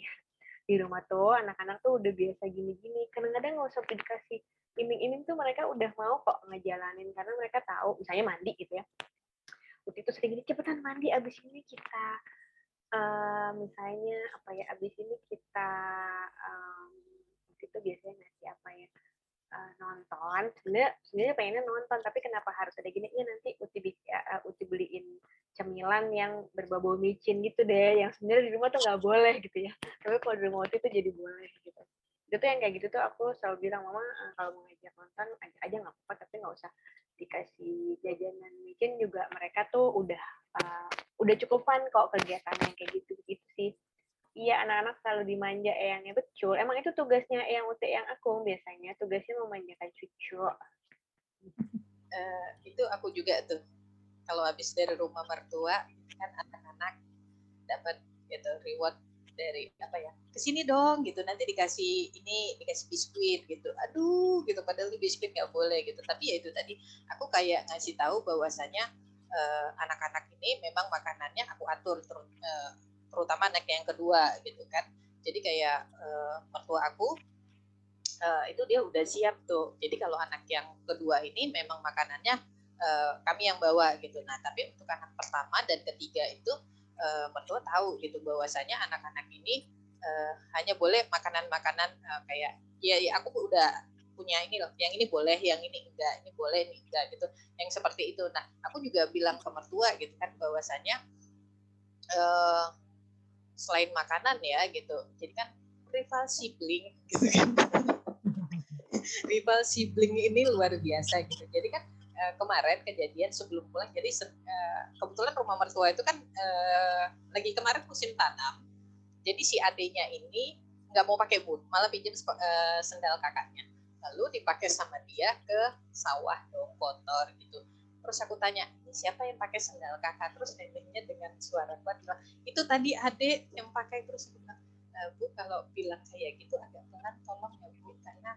di rumah tuh anak-anak tuh udah biasa gini-gini. Kadang-kadang nggak usah dikasih iming-iming tuh mereka udah mau kok ngejalanin. Karena mereka tahu misalnya mandi gitu ya. Waktu itu sering gini cepetan mandi abis ini kita uh, misalnya apa ya abis ini kita um, itu biasanya ngasih apa ya uh, nonton sebenarnya sebenarnya pengennya nonton tapi kenapa harus ada gini? Ya nanti uti uh, uti beliin cemilan yang berbau micin gitu deh yang sebenarnya di rumah tuh nggak boleh gitu ya. Tapi kalau di rumah uti tuh jadi boleh gitu. Itu tuh yang kayak gitu tuh aku selalu bilang mama uh, kalau mau ngajak nonton ajak aja nggak apa-apa tapi nggak usah dikasih jajanan micin. Juga mereka tuh udah uh, udah cukup fun kok kegiatannya kayak gitu gitu sih iya anak-anak selalu dimanja eyangnya betul emang itu tugasnya eyang ute yang aku biasanya. Tugasnya memanjakan cucu. Uh, itu aku juga tuh. Kalau habis dari rumah mertua kan anak-anak dapat gitu reward dari apa ya ke sini dong gitu. Nanti dikasih ini dikasih biskuit gitu. Aduh gitu. Padahal itu biskuit nggak boleh gitu. Tapi ya itu tadi aku kayak ngasih tahu bahwasanya uh, anak-anak ini memang makanannya aku atur terus uh, terutama anak yang kedua gitu kan. Jadi kayak uh, mertua aku uh, itu dia udah siap tuh. Jadi kalau anak yang kedua ini memang makanannya uh, kami yang bawa gitu. Nah tapi untuk anak pertama dan ketiga itu uh, mertua tahu gitu bahwasanya anak-anak ini uh, hanya boleh makanan-makanan uh, kayak ya, ya aku udah punya ini loh, yang ini boleh, yang ini enggak, ini boleh, ini enggak gitu, yang seperti itu. Nah, aku juga bilang ke mertua gitu kan bahwasanya uh, selain makanan ya gitu. Jadi kan rival sibling gitu kan. Rival sibling ini luar biasa gitu. Jadi kan uh, kemarin kejadian sebelum pulang jadi uh, kebetulan rumah mertua itu kan uh, lagi kemarin musim tanam. Jadi si adiknya ini nggak mau pakai boot malah pinjam uh, sendal kakaknya. Lalu dipakai sama dia ke sawah dong kotor gitu terus aku tanya siapa yang pakai sendal kakak? Terus neneknya dengan suara kuat bilang itu tadi adik yang pakai. Terus aku bilang e, bu kalau bilang kayak gitu agak pelan tolong ya bu karena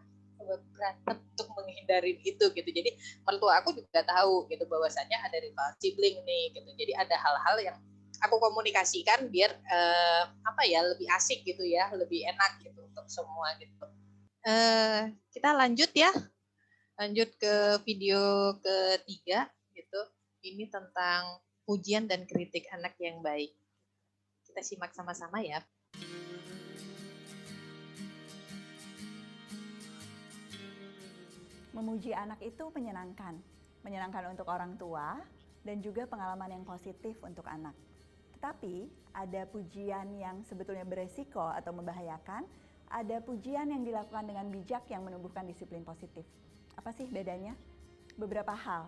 berantem untuk menghindari itu gitu. Jadi mertua aku juga tahu gitu bahwasanya ada rival sibling nih gitu. Jadi ada hal-hal yang aku komunikasikan biar uh, apa ya lebih asik gitu ya, lebih enak gitu untuk semua gitu. Uh, kita lanjut ya, lanjut ke video ketiga. Ini tentang pujian dan kritik anak yang baik. Kita simak sama-sama ya. Memuji anak itu menyenangkan, menyenangkan untuk orang tua dan juga pengalaman yang positif untuk anak. Tetapi ada pujian yang sebetulnya beresiko atau membahayakan, ada pujian yang dilakukan dengan bijak yang menumbuhkan disiplin positif. Apa sih bedanya? Beberapa hal.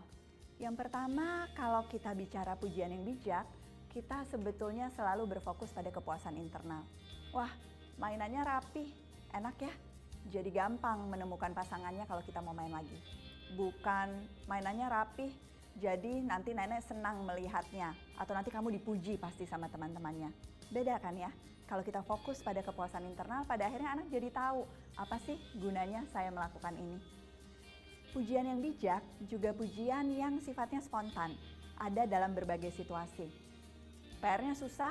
Yang pertama, kalau kita bicara pujian yang bijak, kita sebetulnya selalu berfokus pada kepuasan internal. Wah, mainannya rapi, enak ya. Jadi gampang menemukan pasangannya kalau kita mau main lagi. Bukan mainannya rapi, jadi nanti nenek senang melihatnya atau nanti kamu dipuji pasti sama teman-temannya. Beda kan ya? Kalau kita fokus pada kepuasan internal, pada akhirnya anak jadi tahu apa sih gunanya saya melakukan ini. Pujian yang bijak juga pujian yang sifatnya spontan, ada dalam berbagai situasi. PR-nya susah,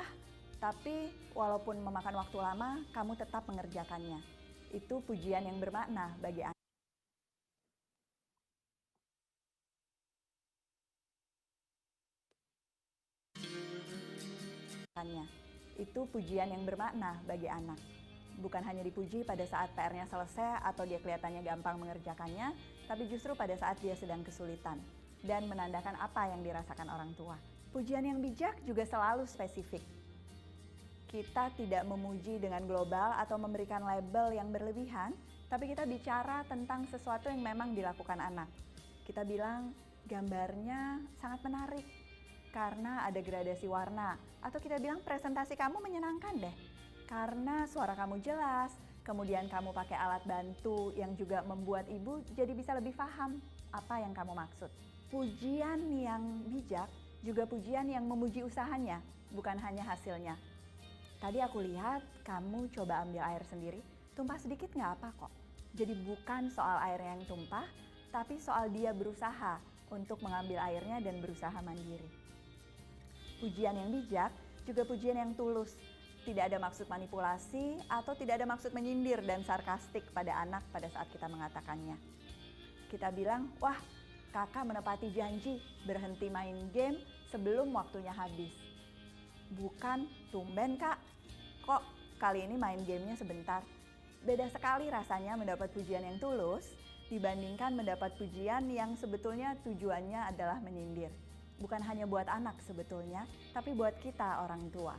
tapi walaupun memakan waktu lama, kamu tetap mengerjakannya. Itu pujian yang bermakna bagi anak. Itu pujian yang bermakna bagi anak. Bukan hanya dipuji pada saat PR-nya selesai atau dia kelihatannya gampang mengerjakannya, tapi justru pada saat dia sedang kesulitan dan menandakan apa yang dirasakan orang tua. Pujian yang bijak juga selalu spesifik. Kita tidak memuji dengan global atau memberikan label yang berlebihan, tapi kita bicara tentang sesuatu yang memang dilakukan anak. Kita bilang gambarnya sangat menarik, karena ada gradasi warna. Atau kita bilang presentasi kamu menyenangkan deh, karena suara kamu jelas, kemudian kamu pakai alat bantu yang juga membuat ibu jadi bisa lebih paham apa yang kamu maksud. Pujian yang bijak juga pujian yang memuji usahanya, bukan hanya hasilnya. Tadi aku lihat kamu coba ambil air sendiri, tumpah sedikit nggak apa kok. Jadi bukan soal air yang tumpah, tapi soal dia berusaha untuk mengambil airnya dan berusaha mandiri. Pujian yang bijak juga pujian yang tulus, tidak ada maksud manipulasi atau tidak ada maksud menyindir dan sarkastik pada anak pada saat kita mengatakannya. Kita bilang, wah kakak menepati janji berhenti main game sebelum waktunya habis. Bukan, tumben kak, kok kali ini main gamenya sebentar. Beda sekali rasanya mendapat pujian yang tulus dibandingkan mendapat pujian yang sebetulnya tujuannya adalah menyindir bukan hanya buat anak sebetulnya, tapi buat kita orang tua.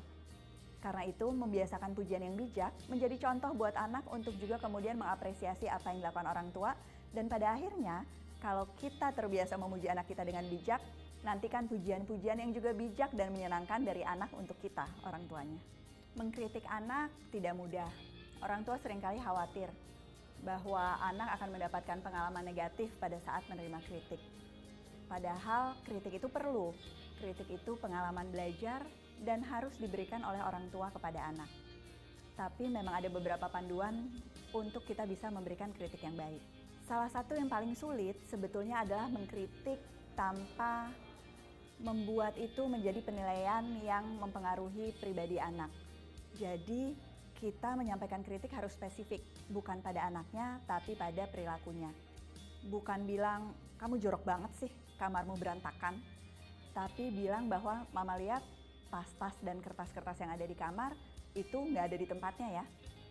Karena itu, membiasakan pujian yang bijak menjadi contoh buat anak untuk juga kemudian mengapresiasi apa yang dilakukan orang tua. Dan pada akhirnya, kalau kita terbiasa memuji anak kita dengan bijak, nantikan pujian-pujian yang juga bijak dan menyenangkan dari anak untuk kita, orang tuanya. Mengkritik anak tidak mudah. Orang tua sering kali khawatir bahwa anak akan mendapatkan pengalaman negatif pada saat menerima kritik. Padahal kritik itu perlu. Kritik itu pengalaman belajar dan harus diberikan oleh orang tua kepada anak. Tapi memang ada beberapa panduan untuk kita bisa memberikan kritik yang baik. Salah satu yang paling sulit sebetulnya adalah mengkritik tanpa membuat itu menjadi penilaian yang mempengaruhi pribadi anak. Jadi, kita menyampaikan kritik harus spesifik, bukan pada anaknya, tapi pada perilakunya. Bukan bilang, kamu jorok banget sih, kamarmu berantakan, tapi bilang bahwa mama lihat tas-tas dan kertas-kertas yang ada di kamar itu nggak ada di tempatnya ya.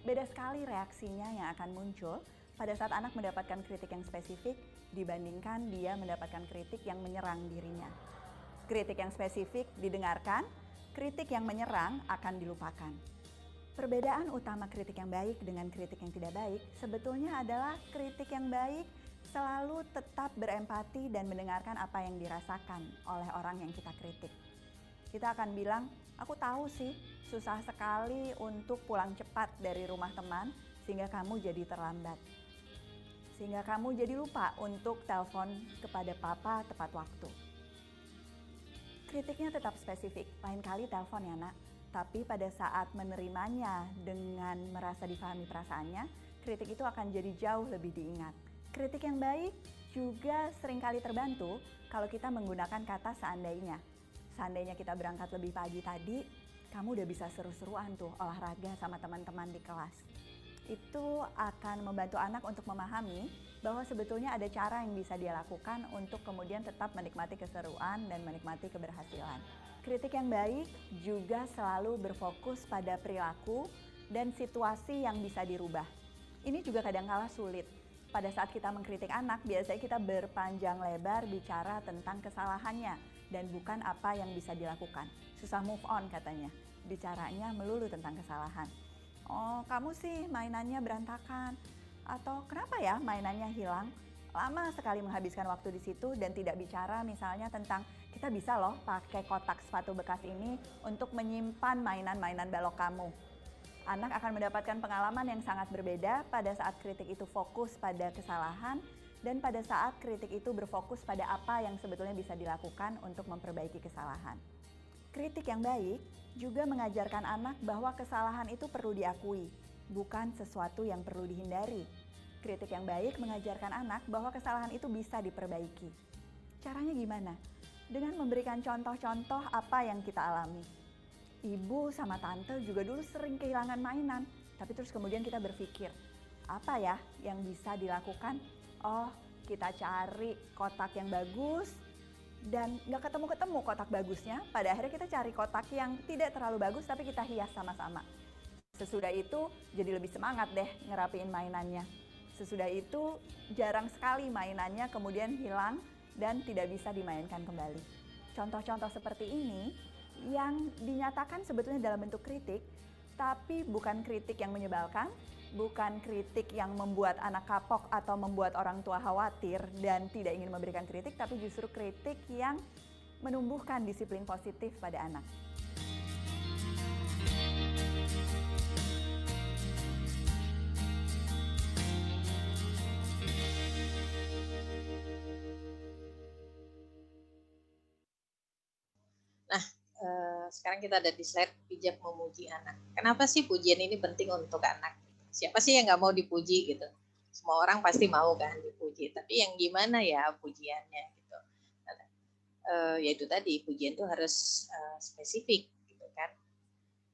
Beda sekali reaksinya yang akan muncul pada saat anak mendapatkan kritik yang spesifik dibandingkan dia mendapatkan kritik yang menyerang dirinya. Kritik yang spesifik didengarkan, kritik yang menyerang akan dilupakan. Perbedaan utama kritik yang baik dengan kritik yang tidak baik sebetulnya adalah kritik yang baik selalu tetap berempati dan mendengarkan apa yang dirasakan oleh orang yang kita kritik. Kita akan bilang, aku tahu sih susah sekali untuk pulang cepat dari rumah teman sehingga kamu jadi terlambat. Sehingga kamu jadi lupa untuk telepon kepada papa tepat waktu. Kritiknya tetap spesifik, lain kali telepon ya nak. Tapi pada saat menerimanya dengan merasa difahami perasaannya, kritik itu akan jadi jauh lebih diingat Kritik yang baik juga sering kali terbantu kalau kita menggunakan kata seandainya. Seandainya kita berangkat lebih pagi tadi, kamu udah bisa seru-seruan tuh olahraga sama teman-teman di kelas. Itu akan membantu anak untuk memahami bahwa sebetulnya ada cara yang bisa dia lakukan untuk kemudian tetap menikmati keseruan dan menikmati keberhasilan. Kritik yang baik juga selalu berfokus pada perilaku dan situasi yang bisa dirubah. Ini juga kadang-kala sulit. Pada saat kita mengkritik anak, biasanya kita berpanjang lebar bicara tentang kesalahannya dan bukan apa yang bisa dilakukan. Susah move on katanya. Bicaranya melulu tentang kesalahan. Oh, kamu sih mainannya berantakan. Atau kenapa ya mainannya hilang? Lama sekali menghabiskan waktu di situ dan tidak bicara misalnya tentang kita bisa loh pakai kotak sepatu bekas ini untuk menyimpan mainan-mainan balok kamu anak akan mendapatkan pengalaman yang sangat berbeda pada saat kritik itu fokus pada kesalahan dan pada saat kritik itu berfokus pada apa yang sebetulnya bisa dilakukan untuk memperbaiki kesalahan. Kritik yang baik juga mengajarkan anak bahwa kesalahan itu perlu diakui, bukan sesuatu yang perlu dihindari. Kritik yang baik mengajarkan anak bahwa kesalahan itu bisa diperbaiki. Caranya gimana? Dengan memberikan contoh-contoh apa yang kita alami ibu sama tante juga dulu sering kehilangan mainan. Tapi terus kemudian kita berpikir, apa ya yang bisa dilakukan? Oh, kita cari kotak yang bagus dan nggak ketemu-ketemu kotak bagusnya. Pada akhirnya kita cari kotak yang tidak terlalu bagus tapi kita hias sama-sama. Sesudah itu jadi lebih semangat deh ngerapiin mainannya. Sesudah itu jarang sekali mainannya kemudian hilang dan tidak bisa dimainkan kembali. Contoh-contoh seperti ini yang dinyatakan sebetulnya dalam bentuk kritik, tapi bukan kritik yang menyebalkan, bukan kritik yang membuat anak kapok atau membuat orang tua khawatir dan tidak ingin memberikan kritik, tapi justru kritik yang menumbuhkan disiplin positif pada anak. sekarang kita ada di slide bijak memuji anak. Kenapa sih pujian ini penting untuk anak? Siapa sih yang nggak mau dipuji gitu? Semua orang pasti mau kan dipuji. Tapi yang gimana ya pujiannya gitu? Uh, yaitu tadi pujian itu harus uh, spesifik gitu kan.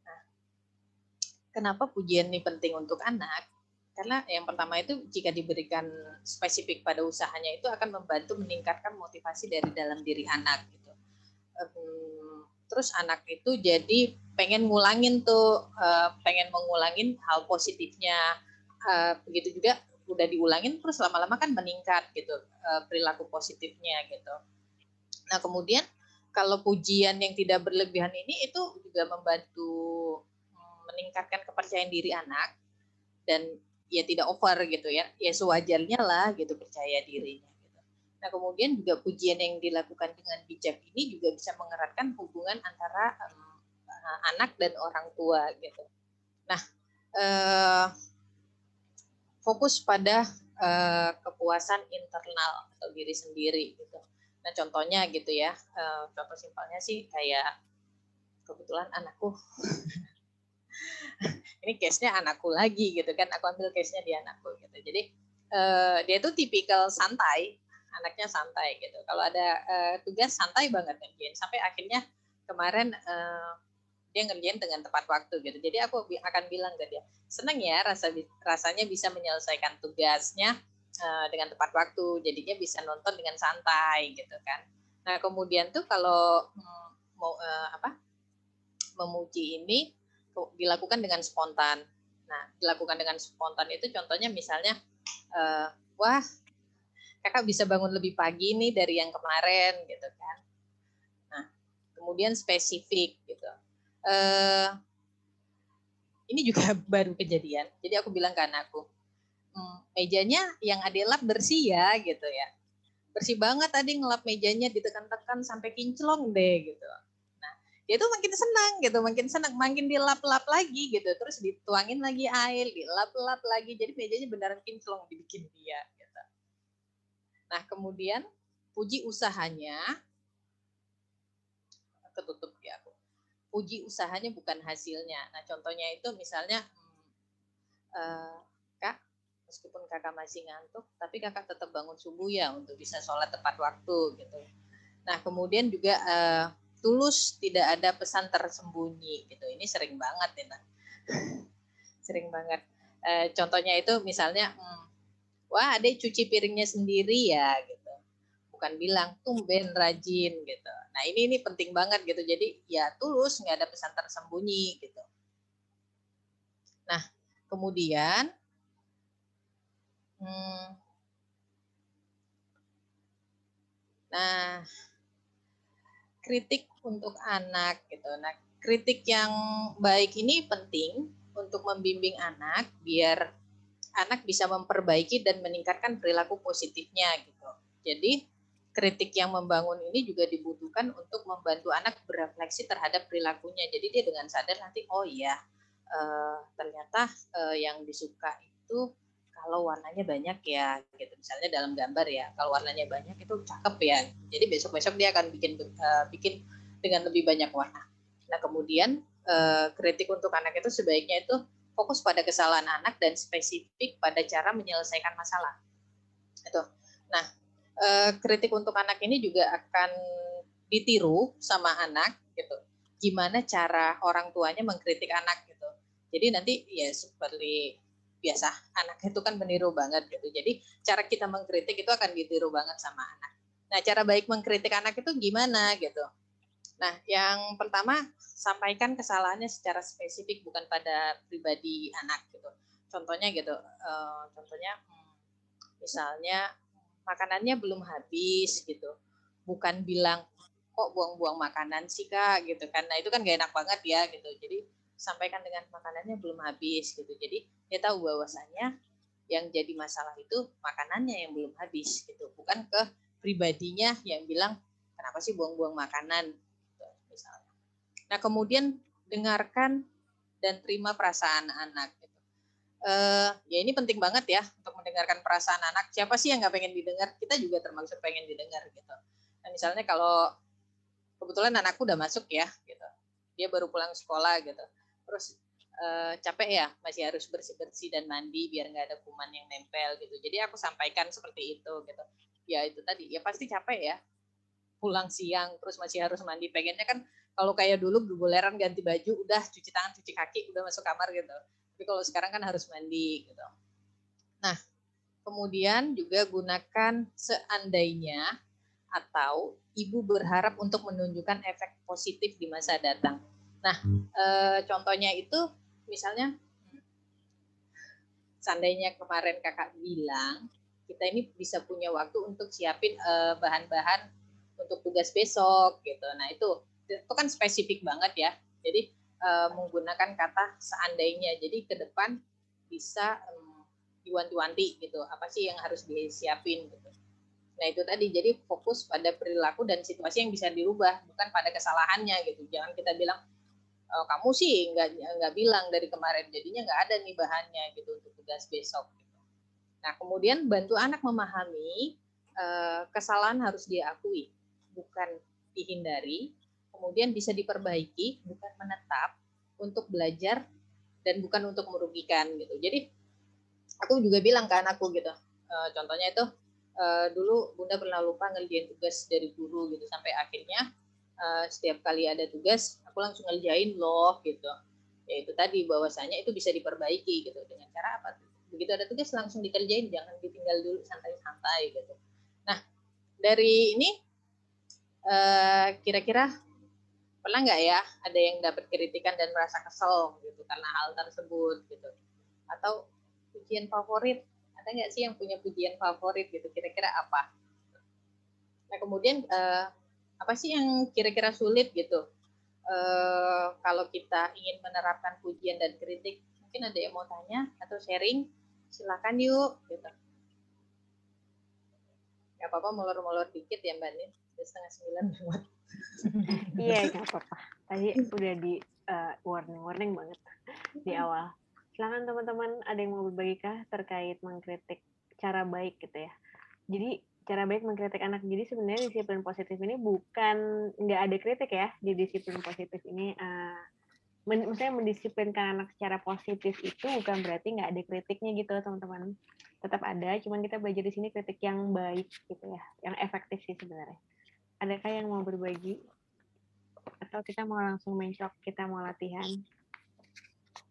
Nah, kenapa pujian ini penting untuk anak? Karena yang pertama itu jika diberikan spesifik pada usahanya itu akan membantu meningkatkan motivasi dari dalam diri anak gitu. Um, terus anak itu jadi pengen ngulangin tuh uh, pengen mengulangin hal positifnya. Uh, begitu juga udah diulangin terus lama-lama kan meningkat gitu uh, perilaku positifnya gitu. Nah kemudian kalau pujian yang tidak berlebihan ini itu juga membantu mm, meningkatkan kepercayaan diri anak dan ya tidak over gitu ya. Ya sewajarnya lah gitu percaya dirinya Nah, kemudian juga pujian yang dilakukan dengan bijak ini juga bisa mengeratkan hubungan antara um, anak dan orang tua gitu. Nah, eh, fokus pada eh, kepuasan internal atau diri sendiri gitu. Nah, contohnya gitu ya, eh, contoh simpelnya sih kayak kebetulan anakku ini case-nya anakku lagi gitu kan aku ambil case-nya di anakku gitu jadi dia tuh tipikal santai anaknya santai gitu. Kalau ada uh, tugas santai banget ngerjain sampai akhirnya kemarin uh, dia ngerjain dengan tepat waktu gitu. Jadi aku akan bilang ke dia, seneng ya rasa rasanya bisa menyelesaikan tugasnya uh, dengan tepat waktu. Jadinya bisa nonton dengan santai gitu kan. Nah kemudian tuh kalau um, mau uh, apa memuji ini dilakukan dengan spontan. Nah dilakukan dengan spontan itu contohnya misalnya, uh, wah kakak bisa bangun lebih pagi nih dari yang kemarin gitu kan. Nah, kemudian spesifik gitu. Uh, ini juga baru kejadian. Jadi aku bilang ke anakku, hmm, mejanya yang ada lap bersih ya gitu ya. Bersih banget tadi ngelap mejanya ditekan-tekan sampai kinclong deh gitu. Nah, dia tuh makin senang gitu, makin senang, makin dilap-lap lagi gitu. Terus dituangin lagi air, dilap-lap lagi. Jadi mejanya beneran kinclong dibikin dia. Nah, kemudian puji usahanya ketutup ya aku. Puji usahanya bukan hasilnya. Nah, contohnya itu misalnya hmm, uh, Kak, meskipun Kakak masih ngantuk, tapi Kakak tetap bangun subuh ya untuk bisa sholat tepat waktu gitu. Nah, kemudian juga uh, tulus, tidak ada pesan tersembunyi gitu. Ini sering banget ya, nah. sering banget. E, contohnya itu misalnya, hmm, wah adek cuci piringnya sendiri ya gitu. Bukan bilang tumben rajin gitu. Nah ini ini penting banget gitu. Jadi ya tulus, nggak ada pesan tersembunyi gitu. Nah kemudian, hmm, nah kritik untuk anak gitu. Nah, kritik yang baik ini penting untuk membimbing anak biar anak bisa memperbaiki dan meningkatkan perilaku positifnya gitu. Jadi kritik yang membangun ini juga dibutuhkan untuk membantu anak berefleksi terhadap perilakunya. Jadi dia dengan sadar nanti oh iya uh, ternyata uh, yang disuka itu kalau warnanya banyak ya gitu misalnya dalam gambar ya kalau warnanya banyak itu cakep ya jadi besok besok dia akan bikin uh, bikin dengan lebih banyak warna nah kemudian uh, kritik untuk anak itu sebaiknya itu fokus pada kesalahan anak dan spesifik pada cara menyelesaikan masalah. Itu. Nah uh, kritik untuk anak ini juga akan ditiru sama anak gitu. Gimana cara orang tuanya mengkritik anak gitu. Jadi nanti ya seperti biasa anak itu kan meniru banget gitu. Jadi cara kita mengkritik itu akan ditiru banget sama anak. Nah cara baik mengkritik anak itu gimana gitu nah yang pertama sampaikan kesalahannya secara spesifik bukan pada pribadi anak gitu. Contohnya gitu uh, contohnya hmm, misalnya makanannya belum habis gitu. Bukan bilang kok buang-buang makanan sih kak? Gitu kan. Nah itu kan gak enak banget ya gitu. Jadi sampaikan dengan makanannya belum habis gitu. Jadi dia tahu bahwasanya yang jadi masalah itu makanannya yang belum habis gitu, bukan ke pribadinya yang bilang kenapa sih buang-buang makanan misalnya. Nah kemudian dengarkan dan terima perasaan anak. Gitu. Uh, ya ini penting banget ya untuk mendengarkan perasaan anak. Siapa sih yang nggak pengen didengar? Kita juga termasuk pengen didengar gitu. Nah, misalnya kalau kebetulan anakku udah masuk ya gitu, dia baru pulang sekolah gitu terus uh, capek ya masih harus bersih bersih dan mandi biar nggak ada kuman yang nempel gitu jadi aku sampaikan seperti itu gitu ya itu tadi ya pasti capek ya pulang siang terus masih harus mandi. Pengennya kan kalau kayak dulu berboleran ganti baju udah cuci tangan cuci kaki udah masuk kamar gitu. Tapi kalau sekarang kan harus mandi gitu. Nah kemudian juga gunakan seandainya atau ibu berharap untuk menunjukkan efek positif di masa datang. Nah, e, contohnya itu misalnya seandainya kemarin kakak bilang kita ini bisa punya waktu untuk siapin eh, bahan-bahan untuk tugas besok gitu. Nah itu itu kan spesifik banget ya. Jadi e, menggunakan kata seandainya. Jadi ke depan bisa um, diwanti-wanti gitu. Apa sih yang harus disiapin gitu. Nah itu tadi jadi fokus pada perilaku dan situasi yang bisa dirubah bukan pada kesalahannya gitu. Jangan kita bilang oh, kamu sih nggak nggak bilang dari kemarin jadinya nggak ada nih bahannya gitu untuk tugas besok gitu. nah kemudian bantu anak memahami uh, kesalahan harus diakui bukan dihindari kemudian bisa diperbaiki bukan menetap untuk belajar dan bukan untuk merugikan gitu. Jadi aku juga bilang ke anakku gitu uh, contohnya itu uh, dulu bunda pernah lupa ngerjain tugas dari guru gitu sampai akhirnya uh, setiap kali ada tugas aku langsung ngerjain loh gitu. Ya itu tadi bahwasanya itu bisa diperbaiki gitu. Dengan cara apa begitu ada tugas langsung dikerjain jangan ditinggal dulu santai-santai gitu. Nah dari ini uh, kira-kira pernah nggak ya ada yang dapat kritikan dan merasa kesel gitu karena hal tersebut gitu? Atau pujian favorit? Ada nggak sih yang punya pujian favorit gitu? Kira-kira apa? Nah kemudian uh, apa sih yang kira-kira sulit gitu? Uh, kalau kita ingin menerapkan pujian dan kritik mungkin ada yang mau tanya atau sharing silakan yuk gitu. Gak apa-apa molor-molor dikit ya mbak Nin setengah sembilan lewat iya gak apa-apa tadi udah di uh, warning warning banget di awal silakan teman-teman ada yang mau berbagi kah terkait mengkritik cara baik gitu ya jadi cara baik mengkritik anak. Jadi sebenarnya disiplin positif ini bukan nggak ada kritik ya di disiplin positif ini. Uh, men, maksudnya mendisiplinkan anak secara positif itu bukan berarti nggak ada kritiknya gitu teman-teman. Tetap ada, cuman kita belajar di sini kritik yang baik gitu ya, yang efektif sih sebenarnya. Adakah yang mau berbagi? atau kita mau langsung mencok kita mau latihan?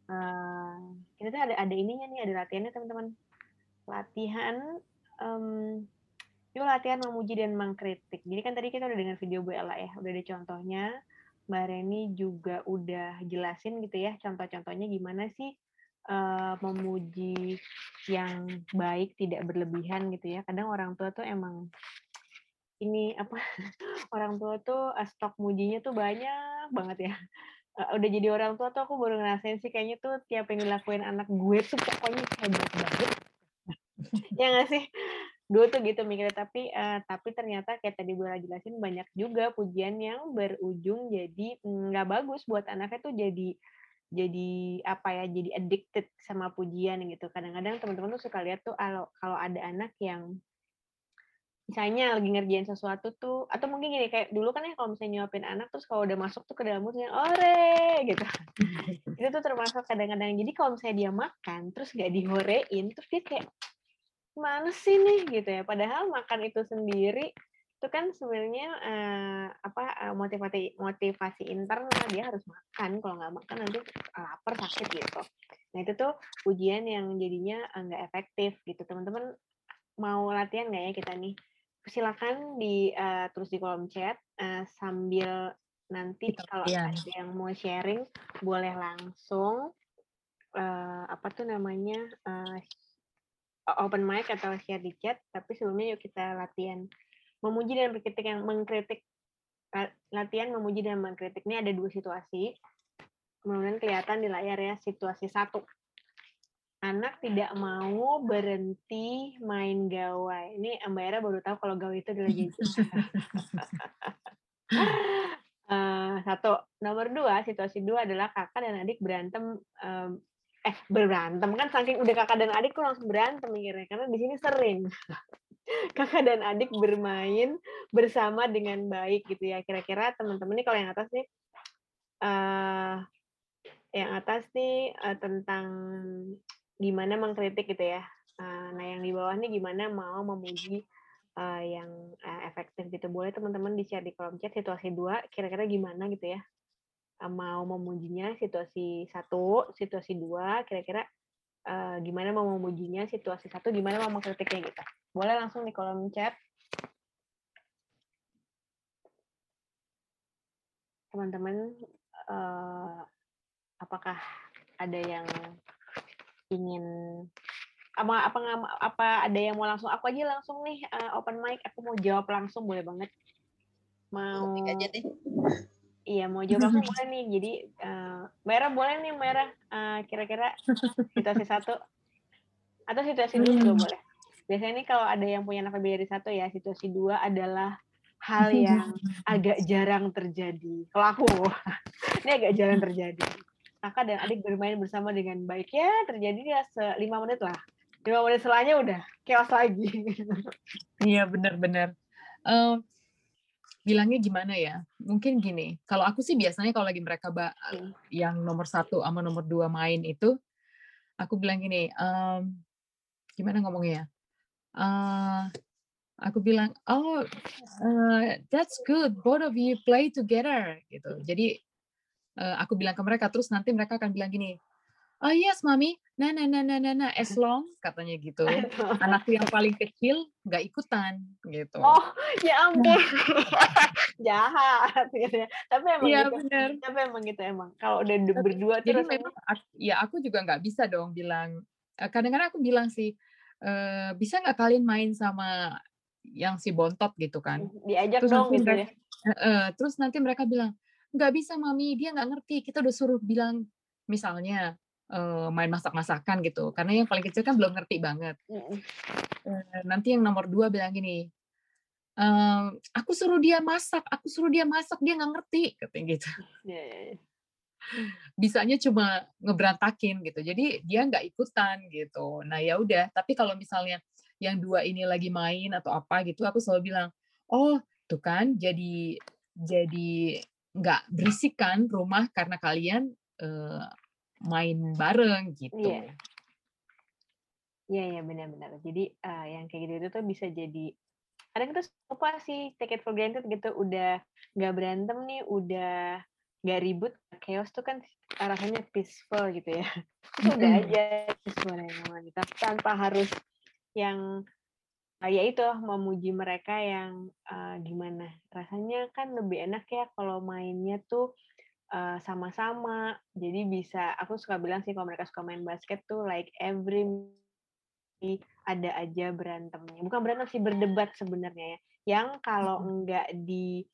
Uh, kita tuh ada ada ininya nih, ada latihannya teman-teman. Latihan um, itu latihan memuji dan mengkritik. Jadi kan tadi kita udah dengar video Bu Ella ya, udah ada contohnya. Mbak Reni juga udah jelasin gitu ya, contoh-contohnya gimana sih uh, memuji yang baik tidak berlebihan gitu ya. Kadang orang tua tuh emang ini apa orang tua tuh uh, stok mujinya tuh banyak banget ya. Uh, udah jadi orang tua tuh aku baru ngerasain sih kayaknya tuh tiap yang dilakuin anak gue tuh pokoknya hebat banget. ya nggak sih? dulu tuh gitu mikirnya tapi uh, tapi ternyata kayak tadi gue jelasin banyak juga pujian yang berujung jadi mm, nggak bagus buat anaknya tuh jadi jadi apa ya jadi addicted sama pujian gitu kadang-kadang teman-teman tuh suka lihat tuh kalau kalau ada anak yang misalnya lagi ngerjain sesuatu tuh atau mungkin gini kayak dulu kan ya kalau misalnya nyuapin anak terus kalau udah masuk tuh ke dalam mulutnya ore! gitu itu tuh termasuk kadang-kadang. Jadi kalau misalnya dia makan terus gak dihorein terus dia kayak mana sih nih? gitu ya. Padahal makan itu sendiri itu kan sebenarnya uh, apa uh, motivasi motivasi internal dia harus makan. Kalau nggak makan nanti lapar sakit gitu. Nah itu tuh ujian yang jadinya nggak efektif gitu. Teman-teman mau latihan nggak ya kita nih silakan di uh, terus di kolom chat uh, sambil nanti kalau ada yang mau sharing boleh langsung uh, apa tuh namanya uh, open mic atau share di chat, tapi sebelumnya yuk kita latihan memuji dan berkritik yang mengkritik latihan memuji dan mengkritik ini ada dua situasi. Kemudian kelihatan di layar ya situasi satu. Anak tidak mau berhenti main gawai. Ini Mbak Era baru tahu kalau gawai itu adalah gadget. uh, satu. Nomor dua, situasi dua adalah kakak dan adik berantem um, eh berantem kan saking udah kakak dan adik tuh langsung berantem mikirnya karena di sini sering kakak dan adik bermain bersama dengan baik gitu ya kira-kira teman-teman nih kalau yang atas nih uh, yang atas nih uh, tentang gimana mengkritik gitu ya uh, nah yang di bawah nih gimana mau memuji uh, yang uh, efektif gitu boleh teman-teman di share di kolom chat situasi dua kira-kira gimana gitu ya mau memujinya situasi satu, situasi dua, kira-kira uh, gimana mau memujinya situasi satu, gimana mau mengkritiknya gitu. Boleh langsung di kolom chat. Teman-teman, uh, apakah ada yang ingin apa apa apa ada yang mau langsung aku aja langsung nih uh, open mic aku mau jawab langsung boleh banget mau aja deh Iya mau jawab langsung boleh nih. Jadi uh, merah boleh nih merah. Uh, kira-kira situasi satu atau situasi dua juga boleh. Biasanya nih kalau ada yang punya anak lebih dari satu ya situasi dua adalah hal yang agak jarang terjadi. Kalau aku ini agak jarang terjadi. Kakak dan adik bermain bersama dengan baik ya terjadi ya lima menit lah. Lima menit setelahnya udah chaos lagi. Iya benar-benar. Uh, bilangnya gimana ya? Mungkin gini, kalau aku sih biasanya kalau lagi mereka hmm. yang nomor satu sama nomor dua main itu, aku bilang gini, um, gimana ngomongnya? Uh, aku bilang, oh, uh, that's good, both of you play together, gitu. Jadi uh, aku bilang ke mereka, terus nanti mereka akan bilang gini, oh yes mami. Nah nah nah nah nah nah as long katanya gitu. Anak yang paling kecil nggak ikutan gitu. Oh ya ampun. Jahat gitu ya. Tapi emang ya, gitu. bener. tapi emang gitu emang. Kalau udah berdua jadi terus memang ya aku juga nggak bisa dong bilang. Eh, kadang-kadang aku bilang sih e, bisa nggak kalian main sama yang si bontot gitu kan. Diajak terus dong gitu mereka, ya. uh, terus nanti mereka bilang nggak bisa mami dia nggak ngerti kita udah suruh bilang misalnya uh, main masak-masakan gitu. Karena yang paling kecil kan belum ngerti banget. Uh, nanti yang nomor dua bilang gini, uh, aku suruh dia masak, aku suruh dia masak, dia nggak ngerti, katanya gitu. Yeah, yeah, yeah. Bisanya cuma ngeberantakin gitu. Jadi dia nggak ikutan gitu. Nah ya udah. Tapi kalau misalnya yang dua ini lagi main atau apa gitu, aku selalu bilang, oh tuh kan jadi jadi nggak berisik kan rumah karena kalian uh, main bareng gitu. Iya. Iya, iya benar-benar. Jadi uh, yang kayak gitu itu tuh bisa jadi kadang itu lupa sih take it for granted gitu udah nggak berantem nih udah nggak ribut chaos tuh kan rasanya peaceful gitu ya itu udah aja sebenarnya gitu tanpa harus yang uh, ya itu memuji mereka yang uh, gimana rasanya kan lebih enak ya kalau mainnya tuh sama sama-sama jadi bisa aku suka bilang sih kalau mereka suka main basket tuh like every ada aja berantemnya. Bukan berantem sih berdebat sebenarnya ya. Yang kalau enggak di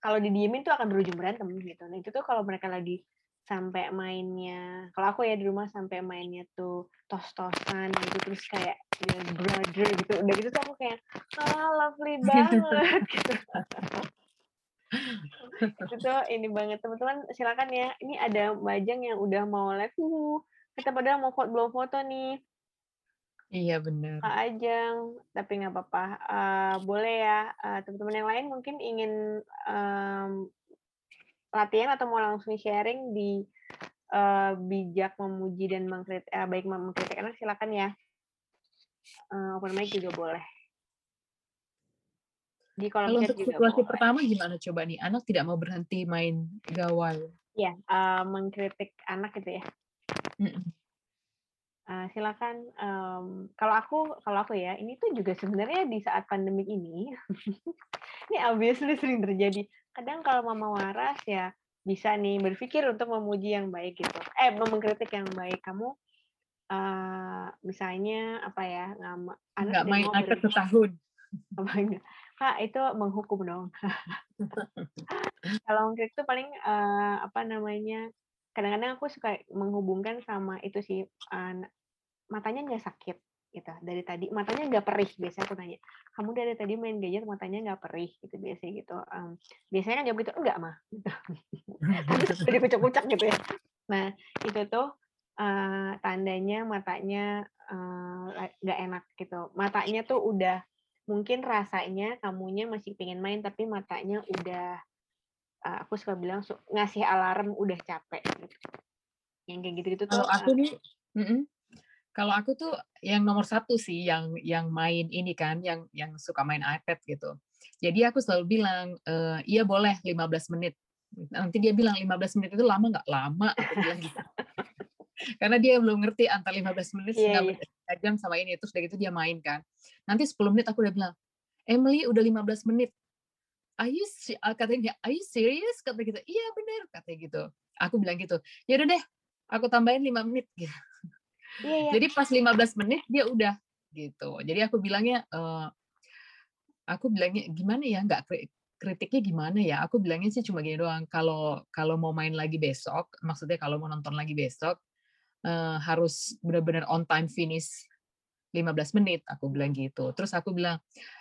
kalau didiemin tuh akan berujung berantem gitu. Nah, itu tuh kalau mereka lagi sampai mainnya. Kalau aku ya di rumah sampai mainnya tuh tos-tosan gitu terus kayak ya, brother gitu. Udah gitu tuh aku kayak ah lovely banget. Gitu. Itu tuh ini banget. Teman-teman silakan ya. Ini ada bajang yang udah mau live. Uh, kita padahal mau foto belum foto nih. Iya benar. Kak Ajeng, tapi nggak apa-apa. Uh, boleh ya, uh, teman-teman yang lain mungkin ingin um, latihan atau mau langsung sharing di uh, bijak memuji dan mengkritik, uh, baik mengkritik anak silakan ya. Uh, open mic juga boleh. Di kolom Kalau untuk situasi boleh. pertama gimana coba nih? Anak tidak mau berhenti main gawai. Ya, uh, mengkritik anak gitu ya. Mm -mm. Uh, silakan um, kalau aku kalau aku ya ini tuh juga sebenarnya di saat pandemi ini ini obviously sering terjadi. Kadang kalau mama waras ya bisa nih berpikir untuk memuji yang baik gitu. Eh mengkritik yang baik. Kamu uh, misalnya apa ya ngama anak nggak main iPad setahun. Apa enggak? Kak itu menghukum dong. Kalau mengkritik itu paling uh, apa namanya kadang-kadang aku suka menghubungkan sama itu sih uh, matanya nggak sakit gitu. Dari tadi matanya nggak perih biasanya aku nanya kamu dari tadi main gadget matanya nggak perih? Gitu biasanya gitu. Um, biasanya kan jawab gitu enggak mah gitu. Jadi kucak-kucak gitu ya. Nah itu tuh uh, tandanya matanya nggak uh, enak gitu. Matanya tuh udah mungkin rasanya kamunya masih pengen main tapi matanya udah uh, aku suka bilang ngasih alarm udah capek gitu. yang kayak gitu gitu tuh aku nih uh, mm -mm kalau aku tuh yang nomor satu sih yang yang main ini kan, yang yang suka main iPad gitu. Jadi aku selalu bilang, e, iya boleh 15 menit. Nanti dia bilang 15 menit itu lama nggak? Lama, aku bilang gitu. Karena dia belum ngerti antara 15 menit yeah, yeah. jam sama ini. Terus dari itu dia main kan. Nanti 10 menit aku udah bilang, Emily udah 15 menit. Are you, katanya, are you serious? Kata gitu, iya bener, katanya gitu. Aku bilang gitu, ya udah deh, aku tambahin 5 menit. Gitu. Iya, iya. Jadi pas 15 menit dia udah gitu. Jadi aku bilangnya uh, aku bilangnya gimana ya nggak kritiknya gimana ya? Aku bilangnya sih cuma gini doang. Kalau kalau mau main lagi besok, maksudnya kalau mau nonton lagi besok uh, harus benar-benar on time finish 15 menit. Aku bilang gitu. Terus aku bilang,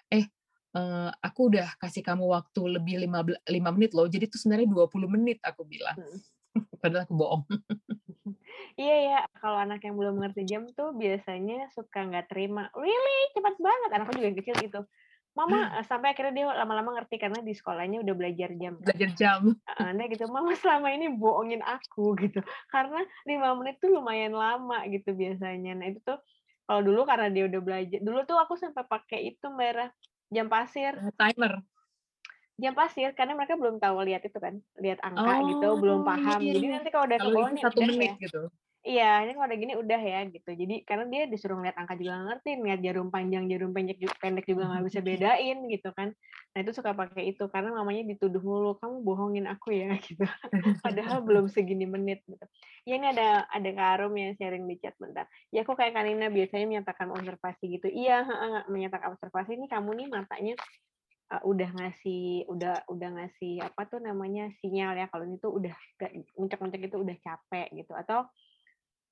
eh uh, aku udah kasih kamu waktu lebih 5, 5 menit loh. Jadi itu sebenarnya 20 menit aku bilang. Hmm. Padahal aku bohong. Iya ya, kalau anak yang belum mengerti jam tuh biasanya suka nggak terima. Really, cepat banget. Anakku juga yang kecil gitu. Mama hmm. sampai akhirnya dia lama-lama ngerti karena di sekolahnya udah belajar jam. Belajar jam. Nah gitu, mama selama ini bohongin aku gitu. Karena lima menit tuh lumayan lama gitu biasanya. Nah itu tuh kalau dulu karena dia udah belajar. Dulu tuh aku sampai pakai itu merah jam pasir. Timer jam pasir karena mereka belum tahu lihat itu kan lihat angka oh, gitu belum paham iya, jadi iya. nanti kalau udah ke bawah nih satu menit ya. gitu iya ini kalau udah gini udah ya gitu. Jadi karena dia disuruh ngeliat angka juga ngerti ngeliat jarum panjang jarum pendek juga, pendek juga nggak bisa bedain gitu kan. Nah itu suka pakai itu karena mamanya dituduh mulu kamu bohongin aku ya gitu. Padahal belum segini menit gitu. Ya ini ada ada karum yang sharing di chat bentar. Ya aku kayak Kanina biasanya menyatakan observasi gitu. Iya menyatakan observasi ini kamu nih matanya uh, udah ngasih udah udah ngasih apa tuh namanya sinyal ya. Kalau itu udah muncak-muncak itu udah capek gitu. Atau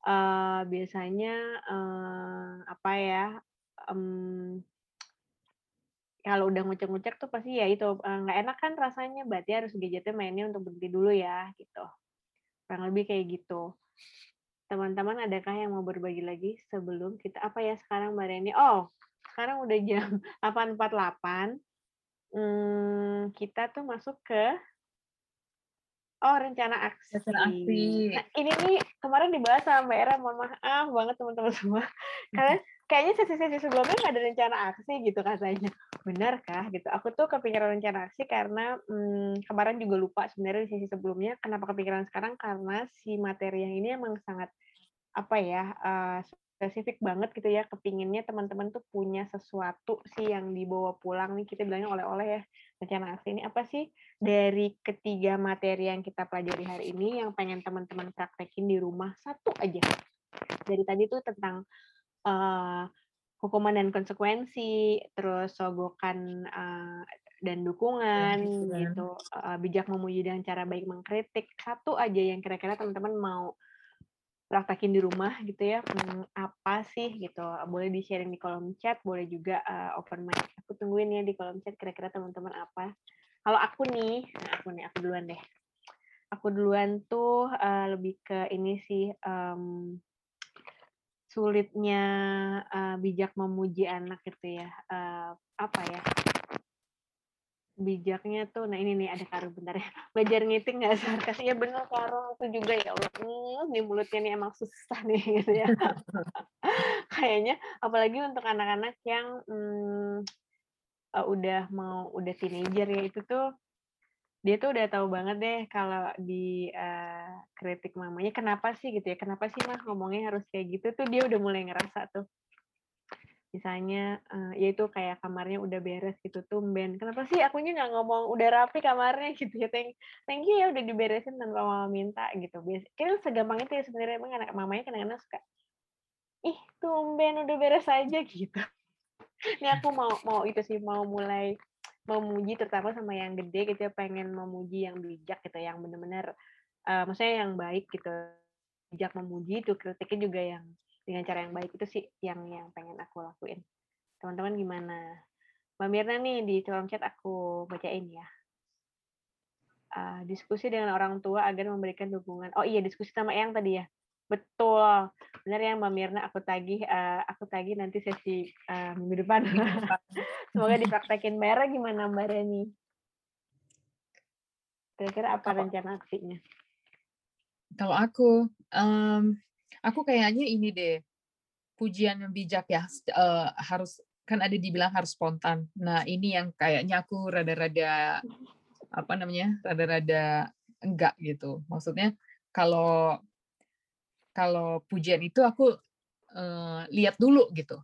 uh, biasanya uh, apa ya um, kalau udah ngucek-ngucek tuh pasti ya itu nggak uh, enak kan rasanya berarti harus gadgetnya mainnya untuk berhenti dulu ya gitu. Kurang lebih kayak gitu. Teman-teman adakah yang mau berbagi lagi sebelum kita apa ya sekarang mbak Reni? Oh sekarang udah jam 8.48 hmm, kita tuh masuk ke oh rencana aksi. Rencana aksi. Nah, ini nih kemarin dibahas sama Mbak Era, mohon maaf banget teman-teman semua. Karena kayaknya sesi-sesi sebelumnya nggak ada rencana aksi gitu katanya. benarkah gitu? Aku tuh kepikiran rencana aksi karena hmm, kemarin juga lupa sebenarnya di sesi sebelumnya. Kenapa kepikiran sekarang? Karena si materi yang ini emang sangat apa ya uh, spesifik banget gitu ya. Kepinginnya teman-teman tuh punya sesuatu sih yang dibawa pulang nih. Kita bilangnya oleh-oleh ya rencana aksi ini apa sih dari ketiga materi yang kita pelajari hari ini yang pengen teman-teman praktekin di rumah satu aja. Dari tadi tuh tentang uh, hukuman dan konsekuensi, terus sogokan uh, dan dukungan ya, gitu, uh, bijak memuji dengan cara baik mengkritik. Satu aja yang kira-kira teman-teman mau praktekin di rumah gitu ya, hmm, apa sih gitu. Boleh di-sharing di kolom chat, boleh juga uh, open mic. Aku tungguin ya di kolom chat kira-kira teman-teman apa. Kalau aku nih, nah aku nih, aku duluan deh. Aku duluan tuh uh, lebih ke ini sih, um, sulitnya uh, bijak memuji anak gitu ya. Uh, apa ya? Bijaknya tuh, nah ini nih ada Karo bentar ya. Belajar ngiting nggak sarkas. Ya bener Karo, itu juga ya Allah. Hmm, di mulutnya nih emang susah nih gitu ya. Kayaknya apalagi untuk anak-anak yang hmm, uh, udah mau udah teenager ya itu tuh dia tuh udah tahu banget deh kalau di uh, kritik mamanya kenapa sih gitu ya kenapa sih mah ngomongnya harus kayak gitu tuh dia udah mulai ngerasa tuh misalnya uh, ya itu kayak kamarnya udah beres gitu tuh Ben kenapa sih? Akunya nggak ngomong udah rapi kamarnya gitu ya. Thank, thank you ya udah diberesin tanpa mama minta gitu. Biasa kira segampang itu ya sebenarnya. Emang anak mamanya kadang-kadang suka ih tumben udah beres aja gitu. Ini aku mau mau itu sih mau mulai memuji terutama sama yang gede gitu ya pengen memuji yang bijak gitu yang benar-benar uh, maksudnya yang baik gitu. Bijak memuji itu kritiknya juga yang dengan cara yang baik itu sih yang yang pengen aku lakuin. Teman-teman gimana? Mbak Mirna nih di kolom chat aku bacain ya. Uh, diskusi dengan orang tua agar memberikan dukungan. Oh iya diskusi sama yang tadi ya. Betul, benar yang Mbak Mirna aku tagih, uh, aku tagih nanti sesi uh, minggu depan. Semoga dipraktekin merah gimana Mbak Reni? Kira-kira apa rencana aksinya? Kalau aku, um, aku kayaknya ini deh, pujian yang bijak ya uh, harus kan ada dibilang harus spontan. Nah ini yang kayaknya aku rada-rada apa namanya, rada-rada enggak gitu. Maksudnya kalau kalau pujian itu aku uh, lihat dulu gitu.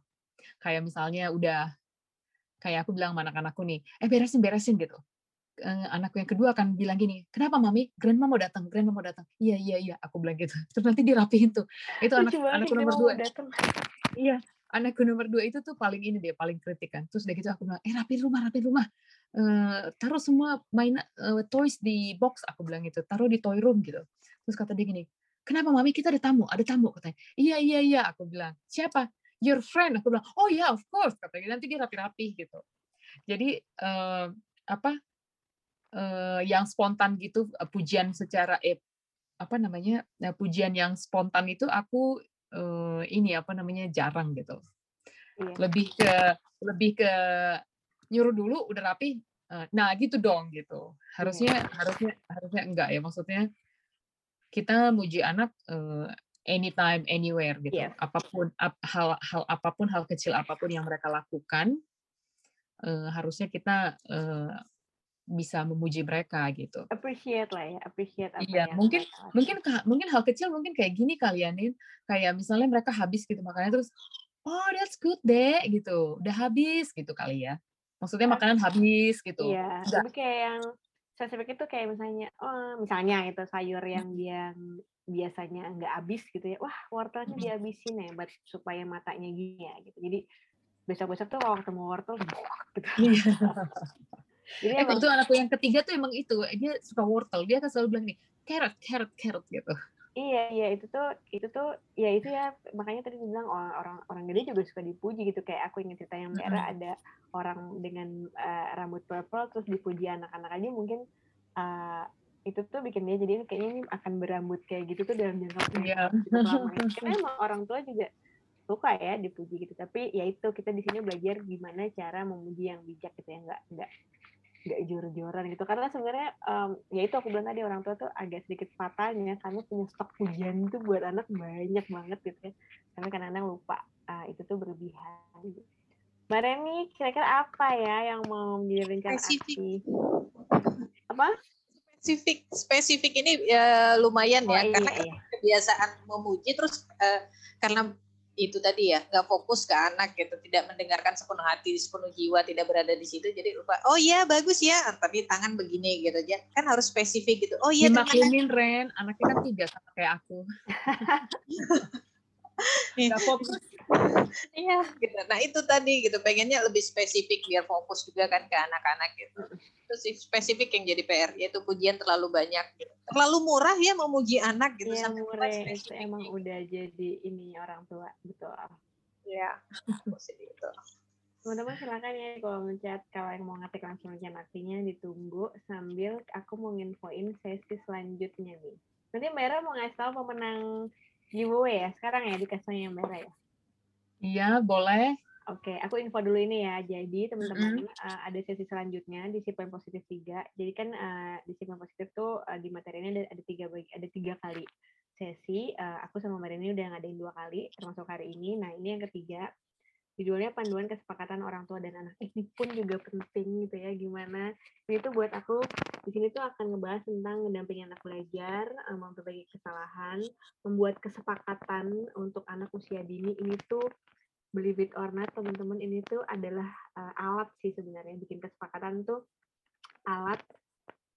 Kayak misalnya udah kayak aku bilang sama anak-anakku nih, eh beresin beresin gitu. Uh, anakku yang kedua akan bilang gini, kenapa mami? Grandma mau datang, grandma mau datang. Iya iya iya, aku bilang gitu. Terus nanti dirapihin tuh. Itu anak anakku nomor dua. Iya, anakku nomor dua itu tuh paling ini dia paling kritik kan. Terus udah gitu aku bilang, eh rapiin rumah, rapiin rumah. Uh, taruh semua main uh, toys di box aku bilang gitu, taruh di toy room gitu. Terus kata dia gini, kenapa mami kita ada tamu ada tamu katanya iya iya iya aku bilang siapa your friend aku bilang oh ya yeah, of course katanya nanti dia rapi-rapi gitu jadi uh, apa uh, yang spontan gitu uh, pujian secara eh, apa namanya uh, pujian yang spontan itu aku uh, ini apa namanya jarang gitu iya. lebih ke lebih ke nyuruh dulu udah rapi uh, nah gitu dong gitu harusnya iya. harusnya harusnya enggak ya maksudnya kita muji anak uh, anytime anywhere gitu yeah. apa pun ap, hal hal apa pun hal kecil apa pun yang mereka lakukan uh, harusnya kita uh, bisa memuji mereka gitu. Appreciate lah ya appreciate apa iya mungkin mungkin mungkin hal kecil mungkin kayak gini kalian nih kayak misalnya mereka habis gitu makannya terus oh that's good deh gitu. Udah habis gitu kali ya. Maksudnya makanan habis gitu. iya tapi kayak yang spesifik itu kayak misalnya oh misalnya itu sayur yang dia biasanya nggak habis gitu ya. Wah wortelnya dihabisin ya buat supaya matanya gini ya gitu. Jadi besok-besok tuh kalau ketemu wortel gitu. Iya. Jadi eh, emang, itu anakku yang ketiga tuh emang itu dia suka wortel dia kan selalu bilang nih carrot carrot carrot gitu Iya, iya itu tuh itu tuh ya itu ya makanya tadi bilang orang orang orang gede juga suka dipuji gitu kayak aku ingin cerita yang merah mm-hmm. ada orang dengan uh, rambut purple terus dipuji anak-anak aja mungkin uh, itu tuh bikin dia jadi kayaknya ini akan berambut kayak gitu tuh dalam jangka waktu yeah. lama. Karena emang orang tua juga suka ya dipuji gitu tapi ya itu kita di sini belajar gimana cara memuji yang bijak gitu ya nggak nggak nggak jor-joran gitu karena sebenarnya um, ya itu aku bilang tadi orang tua tuh agak sedikit fatalnya karena punya stok pujian itu buat anak banyak banget gitu ya tapi kadang-kadang lupa uh, itu tuh berlebihan Mbak Reni, kira-kira apa ya yang mau menjadi rencana Spesifik. aksi? Apa? Spesifik, spesifik ini ya lumayan Oh ya, iya, karena iya. kebiasaan memuji terus eh, karena itu tadi ya nggak fokus ke anak gitu tidak mendengarkan sepenuh hati sepenuh jiwa tidak berada di situ jadi lupa oh iya bagus ya tapi tangan begini gitu aja kan harus spesifik gitu oh iya. Dimaklumin Ren, anaknya kan tiga sama kayak aku. Gak fokus. Iya, gitu. Nah itu tadi gitu, pengennya lebih spesifik biar fokus juga kan ke anak-anak gitu. Itu sih spesifik yang jadi PR, yaitu pujian terlalu banyak. Gitu. Terlalu murah ya memuji anak gitu. Iya, lupa mure itu emang udah jadi ini orang tua, betul. Iya, gitu. Teman-teman silakan ya kalau mencet kalau yang mau ngetik langsung aja artinya ditunggu sambil aku mau nginfoin sesi selanjutnya nih. Nanti Mbak Era mau ngasih tahu pemenang giveaway ya sekarang ya dikasih yang Mbak Era ya. Iya, boleh. Oke, aku info dulu ini ya. Jadi teman-teman uh, ada sesi selanjutnya disiplin positif 3. Jadi kan uh, disiplin positif tuh uh, di materinya ada, ada tiga bagi, ada tiga kali sesi. Uh, aku sama Mbak Reni udah ngadain dua kali termasuk hari ini. Nah ini yang ketiga judulnya panduan kesepakatan orang tua dan anak. Ini pun juga penting gitu ya gimana. Ini tuh buat aku di sini tuh akan ngebahas tentang mendampingi anak belajar, uh, memperbaiki kesalahan, membuat kesepakatan untuk anak usia dini. Ini tuh believe it or not teman-teman ini tuh adalah uh, alat sih sebenarnya bikin kesepakatan tuh alat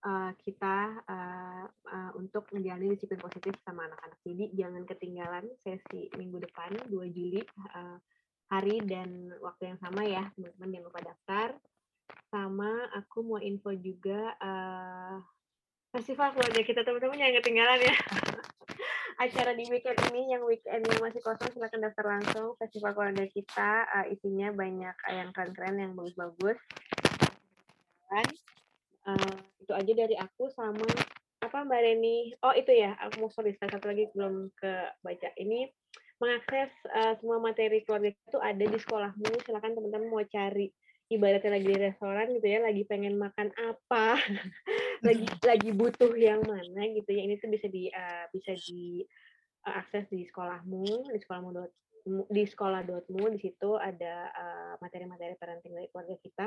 uh, kita uh, uh, untuk menjalani disiplin positif sama anak-anak jadi jangan ketinggalan sesi minggu depan 2 Juli uh, hari dan waktu yang sama ya teman-teman jangan lupa daftar. Sama aku mau info juga uh, festival keluarga kita teman-teman jangan ketinggalan ya. Acara di weekend ini yang weekend yang masih kosong silakan daftar langsung. Festival keluarga kita uh, isinya banyak yang keren-keren yang bagus-bagus. Uh, itu aja dari aku sama apa Mbak Reni? Oh itu ya aku mau sorry satu lagi belum ke baca ini mengakses uh, semua materi keluarga itu ada di sekolahmu. Silakan teman-teman mau cari ibaratnya lagi di restoran gitu ya lagi pengen makan apa lagi lagi butuh yang mana gitu ya. Ini tuh bisa di uh, bisa di uh, akses di sekolahmu di sekolahmu dot di sekolah.mu di situ ada uh, materi-materi parenting dari keluarga kita.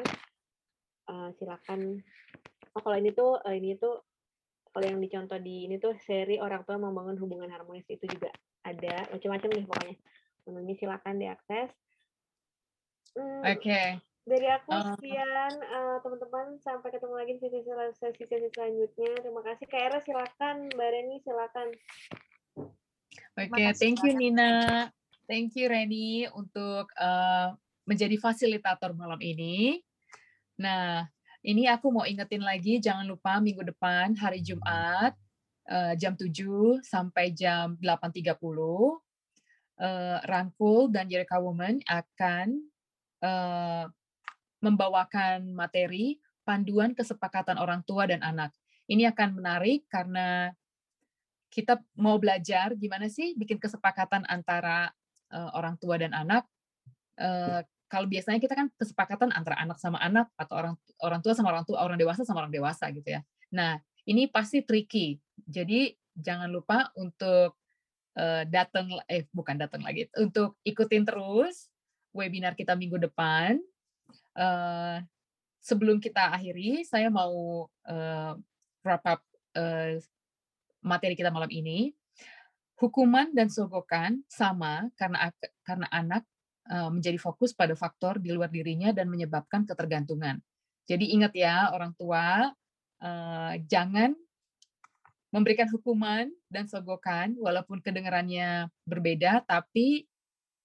Uh, silakan. Oh kalau ini tuh uh, ini tuh kalau yang dicontoh di ini tuh seri orang tua membangun hubungan harmonis itu juga ada macam-macam nih pokoknya. Ini silakan diakses. Hmm, Oke. dari aku Uh, sekian eh, teman-teman. Sampai ketemu lagi di sesi sel- sesi sesi selanjutnya. Terima kasih. Kak Era silakan. Mbak Reni silakan. Oke, kasih. thank you. Nina. Thank you Reni untuk uh, menjadi fasilitator malam ini. Nah, ini aku mau ingetin lagi, jangan lupa minggu depan hari Jumat uh, jam 7 sampai jam 8.30 uh, Rangkul dan Yereka Woman akan uh, membawakan materi panduan kesepakatan orang tua dan anak. Ini akan menarik karena kita mau belajar gimana sih bikin kesepakatan antara uh, orang tua dan anak. Uh, kalau biasanya kita kan kesepakatan antara anak sama anak atau orang orang tua sama orang tua, orang dewasa sama orang dewasa gitu ya. Nah, ini pasti tricky. Jadi jangan lupa untuk uh, datang eh bukan datang lagi, untuk ikutin terus webinar kita minggu depan. Uh, sebelum kita akhiri, saya mau uh, wrap up uh, materi kita malam ini. Hukuman dan sogokan sama karena karena anak menjadi fokus pada faktor di luar dirinya dan menyebabkan ketergantungan. Jadi ingat ya orang tua uh, jangan memberikan hukuman dan sogokan walaupun kedengarannya berbeda tapi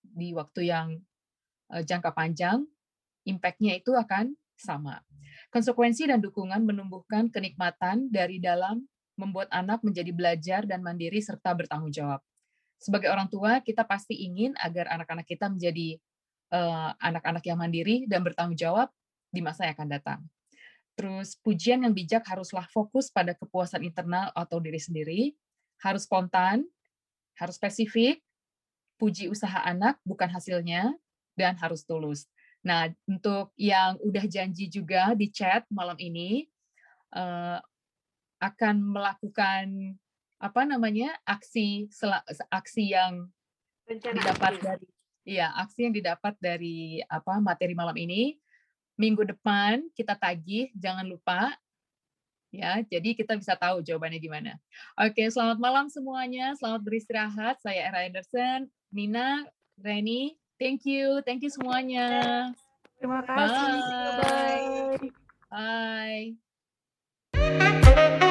di waktu yang uh, jangka panjang impact-nya itu akan sama. Konsekuensi dan dukungan menumbuhkan kenikmatan dari dalam membuat anak menjadi belajar dan mandiri serta bertanggung jawab. Sebagai orang tua, kita pasti ingin agar anak-anak kita menjadi eh, anak-anak yang mandiri dan bertanggung jawab di masa yang akan datang. Terus pujian yang bijak haruslah fokus pada kepuasan internal atau diri sendiri, harus spontan, harus spesifik, puji usaha anak bukan hasilnya, dan harus tulus. Nah, untuk yang udah janji juga di chat malam ini, eh, akan melakukan apa namanya aksi aksi yang rencana didapat aksi. dari Iya, aksi yang didapat dari apa materi malam ini minggu depan kita tagih, jangan lupa ya. Jadi kita bisa tahu jawabannya gimana. Oke, selamat malam semuanya. Selamat beristirahat. Saya Era Anderson, Nina, Reni. Thank you, thank you semuanya. Terima kasih. Bye. Bye. Bye.